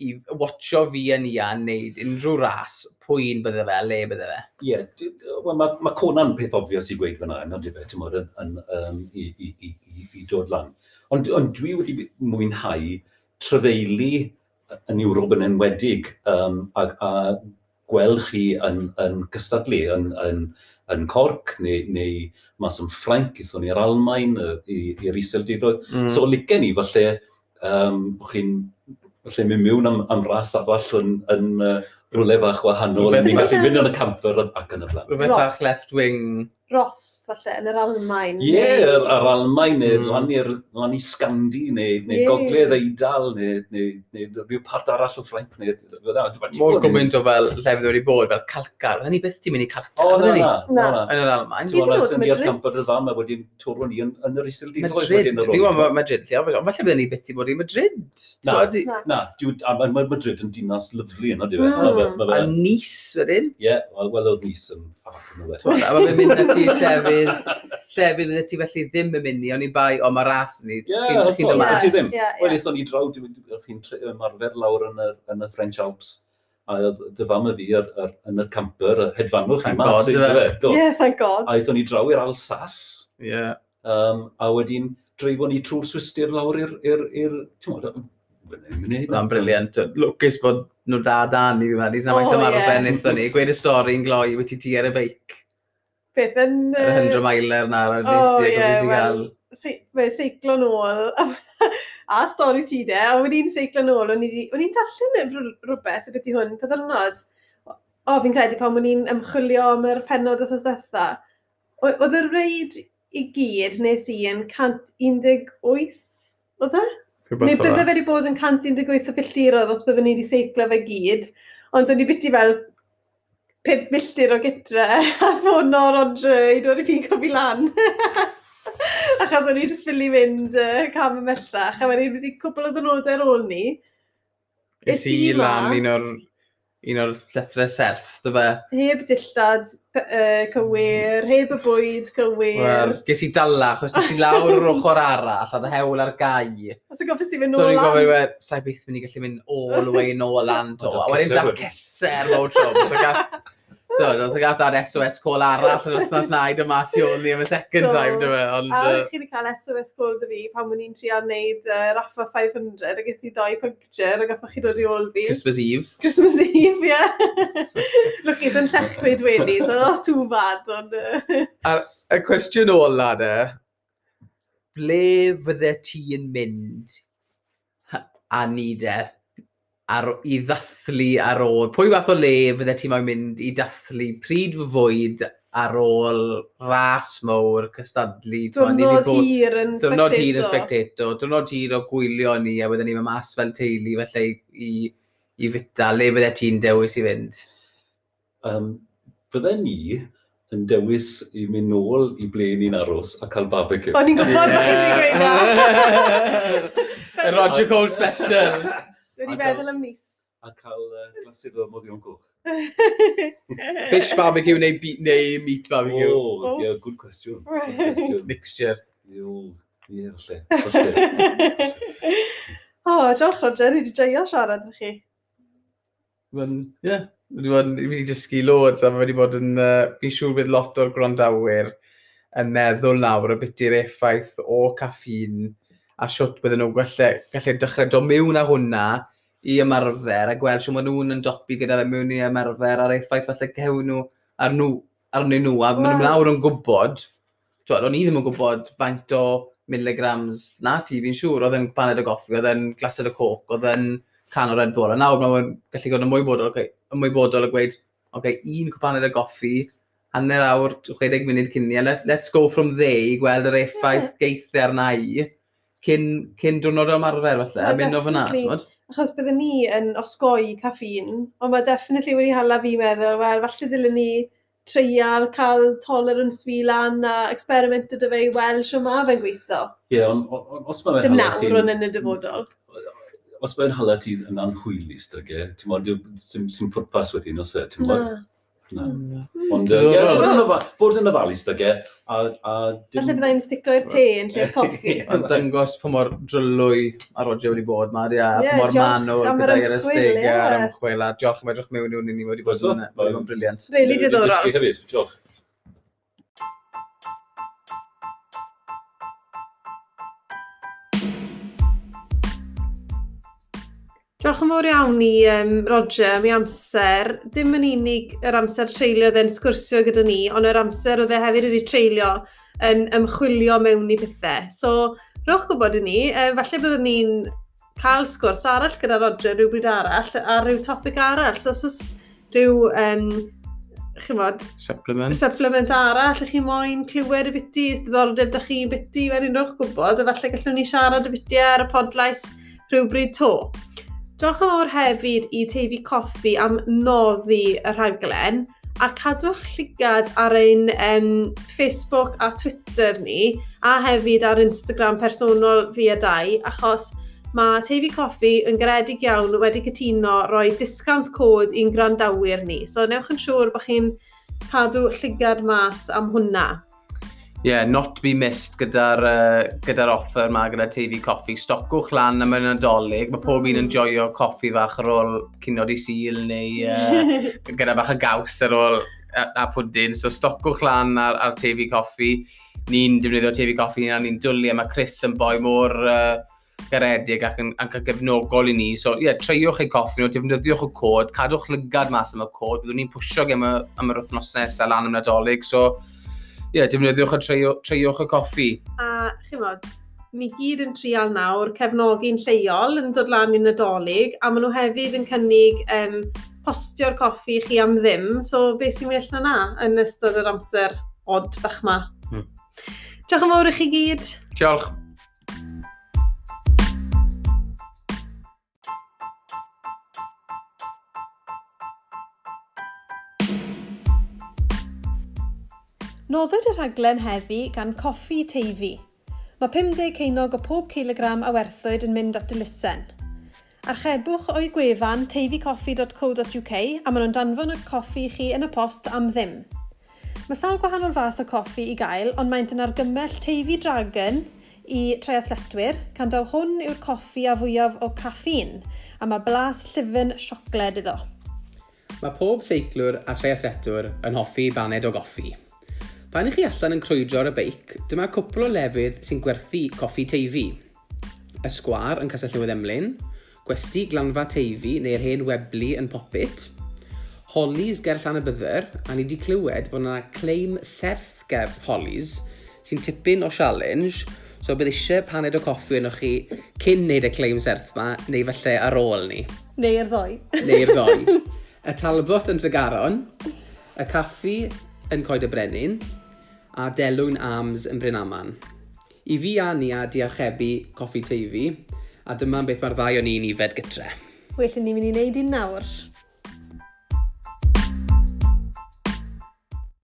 i watcho fi yn Ian wneud unrhyw ras, pwy'n bydde fe, le bydde fe? Ie, yeah, well, mae ma Conan peth obvious i gweud fyna, e, yn oeddi fe, ti'n modd, yn, um, i, i, i, i, i dod lan. Ond, ond dwi wedi mwynhau trefeili yn Ewrop yn enwedig, um, a, a gweld chi yn, yn gystadlu yn, yn, yn Corc neu, neu mas yn Ffrainc, eithon ni'r Almain, i'r Iseldiroedd. Mm. So, licen ni falle um, bod chi'n falle mynd mewn am, am ras arall yn, yn uh, rhywle fach wahanol, ni'n gallu mynd yn y camper ac yn y blaen. Rhywbeth bach left-wing. Roth falle, yn yr Almain. Ie, yeah, neu... yr Almain, neu mm. lan i'r lan i Scandi, neu, neu yeah. Gogledd Eidal, neu, neu, neu rhyw part arall o Ffrainc. Mor gwmynt o fel llefydd wedi bod, fel Calcar. Fydden ni beth ti'n mynd i Calcar? O, na, na, na. Yn yr Almain. Ti'n meddwl, yn i'r Madrid? ar y fam, a wedyn twrwn ni yn yr Isil Didloes. Madrid, dwi'n gwybod Madrid, lle, ond falle byddwn ni beth ti'n bod i Madrid. Na, na, mae Madrid yn dinas lyflu yna, dwi'n A Nice wedyn? Ie, wel, oedd nis yn ffaith. Wel, a mae'n mynd at i llefydd llefydd, llefydd ydy ti felly ddim yn mynd i, ond i'n bai, o mae ras ni, yeah, chi'n dod mas. ddim. yeah, yeah. Wel, eithon ni draw, dwi'n chi'n ymarfer lawr yn y, yn y French Alps, a dyfam y fi ar, ar, yn y camper, y hedfanwch yma. Thank God. Yeah, thank God. A eithon ni draw i'r Alsas. Yeah. Um, a wedyn dreifon ni trwy'r swistir lawr i'r... Mae'n briliant. Lwcus bod nhw da dan i fi meddwl. Na'n oh, yeah. maen ni. Gweud y stori yn gloi, wyt ti ti ar y beic beth yn... Yr uh... 100 miler na, ar y nestig, oh, yeah, well, se, well, seiclo nôl, a stori ti de, a wedi i'n seiclo nôl, o'n i'n darllen rhywbeth y beth i hwn, pedyrnod. O, fi'n credu pan o'n i'n ymchwilio am yr penod o thosdetha. Oedd y reid i gyd nes i yn 118, oedd e? Neu bydde fe wedi bod yn 118 o filltirodd os byddwn ni wedi seiclo fe gyd, ond o'n i biti fel 5 milltir o gytre a ffono Rodri i dod i pigo fi lan. Achos o'n i just fili mynd uh, cam ymellach a wedyn wedi cwbl o ddynodau ar ôl ni. Is i lan un o'r un o'r llyfrau serth, dy fe? Heb dillad uh, cywir, hmm. heb y bwyd cywir. Wel, ges i dala, achos ges i lawr o'r ochr arall, a dy hewl ar gai. Os yw'n gofyn Stephen Nolan. So, ni'n gofyn, well, sa'i byth mynd i gallu mynd all the way nôl lan, to. A wedyn da ceser low trwm, so gath So, os ag ada'r SOS call arall yn wythnos na, i dyma si o'n ni am y second so, time, dyma. E? Ond, a uh... chi wedi cael SOS call dy fi pan o'n i'n trio wneud uh, Raffa 500, a ges i doi puncture, a gaffach chi dod i ôl fi. Christmas Eve. Christmas Eve, ie. Yeah. Lwcus so, yn llechwyd wedi, so not too bad, ond... Uh... A'r y cwestiwn ola, de, ble fydde ti'n mynd a ni de ar, i ddathlu ar ôl, pwy fath o le fydde ti mae'n mynd i dathlu pryd fy fwyd ar ôl ras mowr cystadlu. Dwrnod hir yn spectator. Dwrnod hir yn spectator, dwrnod hir o gwylio ni, a wedyn ni mae mas fel teulu felly i, i fita, le bydde ti'n dewis i fynd? Um, fydde ni yn dewis i mynd nôl i ble ni'n aros a cael barbecue. O'n i'n gwybod bod chi'n gweud Roger Cole special. Rwy'n i feddwl am mis. A cael uh, glasur o moddion goch. Fish barbecue neu, beat, neu meat barbecue? O, oh, yeah, good question. Good question. Mixture. Ie, ie, falle. O, diolch Roger, ni wedi joio siarad â chi. Ie, yeah. Fi wedi dysgu loads a fi wedi bod yn... Uh, fi'n siŵr bydd lot o'r grondawyr yn meddwl nawr o beth i'r effaith o caffîn a siwt bydden nhw gallu, gallu dechrau dod mewn â hwnna i ymarfer a gweld sy'n maen nhw'n yn dopi gyda fe mewn i ymarfer a'r effaith falle cewn nhw ar nhw, arnyn nhw a maen nhw'n nawr yn gwybod Twod, o'n i ddim yn gwybod faint o miligrams na ti fi'n siŵr, oedd yn paned o goffi, oedd yn glasod o coc, oedd yn can o Red Bull. A nawr mae'n gallu gwneud ymwybodol, okay, ymwybodol a gweud, okay, un cwpaned o goffi, hanner awr, 60 munud cyn ni, a let's go from there i gweld yr effaith geithio arna i cyn, cyn diwrnod ymarfer, falle, a mynd o fyna, ti'n Achos byddwn ni yn osgoi caffeine, ond mae definitely wedi hala fi meddwl, wel, falle dylen ni treial cael tolerance fi lan a experiment ydy fe i weld sio ma fe'n gweithio. Ie, yeah, ond os mae'n hala ti... Dim nawr yn y dyfodol. Os mae'n hala ti yn anhwylus, dy ge, ti'n modd, sy'n pwrpas wedyn, os e, ti'n modd? Hmm. Ond, fod yn ofalu stygau, e? a... a dim... Falle byddai'n sticto i'r te yn lle'r coffi. Ond dangos pa mor drylwy a Roger wedi bod ma, a pa mor manwl gyda'r ystegau a'r ymchwil, a diolch am edrych mewn i ni wedi bod yn yna. Mae'n briliant. Rili diddorol. Diolch. Diolch yn fawr iawn i um, Roger am ei amser. Dim yn unig yr amser treulio oedd e'n sgwrsio gyda ni, ond yr amser oedd e hefyd wedi treulio yn ymchwilio mewn i pethau. So, rwch gwybod i ni, e, falle byddwn ni'n cael sgwrs arall gyda Roger rhywbryd arall a rhyw topic arall. So, os oes rhyw, um, chi'n bod... Supplement. Supplement arall, ych chi moyn clywed y biti, diddordeb da chi'n biti, fe'n unrhyw gwybod, a falle gallwn ni siarad y biti ar y podlais rhywbryd to. Diolch yn fawr hefyd i teifi coffi am noddi y rhaglen a cadwch llygad ar ein um, Facebook a Twitter ni a hefyd ar Instagram personol fi a dau achos mae teifi Coffi yn garedig iawn wedi cytuno roi discount cod i'n grandawyr ni. So newch yn siŵr bod chi'n cadw llygad mas am hwnna yeah, not be missed gyda'r uh, gyda offer yma gyda TV Coffi. Stocwch lan am yn adolyg. Mae pob un yn mm. joio coffi fach ar ôl cynod i sil neu uh, gyda bach y gaws ar ôl a, a pwdyn. So stocwch lan ar, ar TV Coffi. Ni'n defnyddio TV Coffi ni'n ni'n dwlu a mae Chris yn boi mor uh, garedig ac yn, ac yn gefnogol i ni. So ie, yeah, treiwch ei coffi nhw, defnyddiwch y cod, cadwch lygad mas am y cod. Byddwn ni'n pwysio am y, am yr wythnos nesaf lan am nadolig. So yeah, defnyddiwch a treio, treiwch y coffi. A chymod, ni gyd yn trial nawr cefnogi'n lleol yn dod lan i'n nadolig, a maen nhw hefyd yn cynnig um, postio'r coffi i chi am ddim, so beth sy'n well na na yn ystod yr amser od bach ma. Hmm. Diolch yn fawr i chi gyd. Diolch. Noddwyd y rhaglen heddi gan Coffi Teifi. Mae 50 ceinog o pob kilogram a werthwyd yn mynd at dilysen. Archebwch o'i gwefan teificoffi.co.uk a maen nhw'n danfon y coffi chi yn y post am ddim. Mae sawl gwahanol fath o coffi i gael, ond maent yn argymell Teifi Dragon i treathletwyr, can daw hwn yw'r coffi a fwyaf o caffîn, a mae blas llyfn siocled iddo. Mae pob seiclwr a triathletwr yn hoffi baned o goffi. Pan i chi allan yn crwydro ar y beic, dyma cwpl o lefydd sy'n gwerthu coffi teifi. Y sgwar yn Castell Newydd Emlyn, gwesti glanfa teifi neu'r hen weblu yn popit, Hollies ger Llan y Byddar, a ni wedi clywed bod yna claim serth ger Hollies sy'n tipyn o challenge, so bydd eisiau paned o coffi yn chi cyn wneud y claim serth ma, neu falle ar ôl ni. Neu'r ddoi. Neu'r ddoi. y talbot yn Tregaron, y caffi yn Coed y Brenin, a Delwyn Arms yn Bryn Aman. I fi a ni a diarchebu coffi teifi, a dyma beth mae'r ddau o'n i'n ifed gytre. Well, ni'n mynd i wneud un nawr.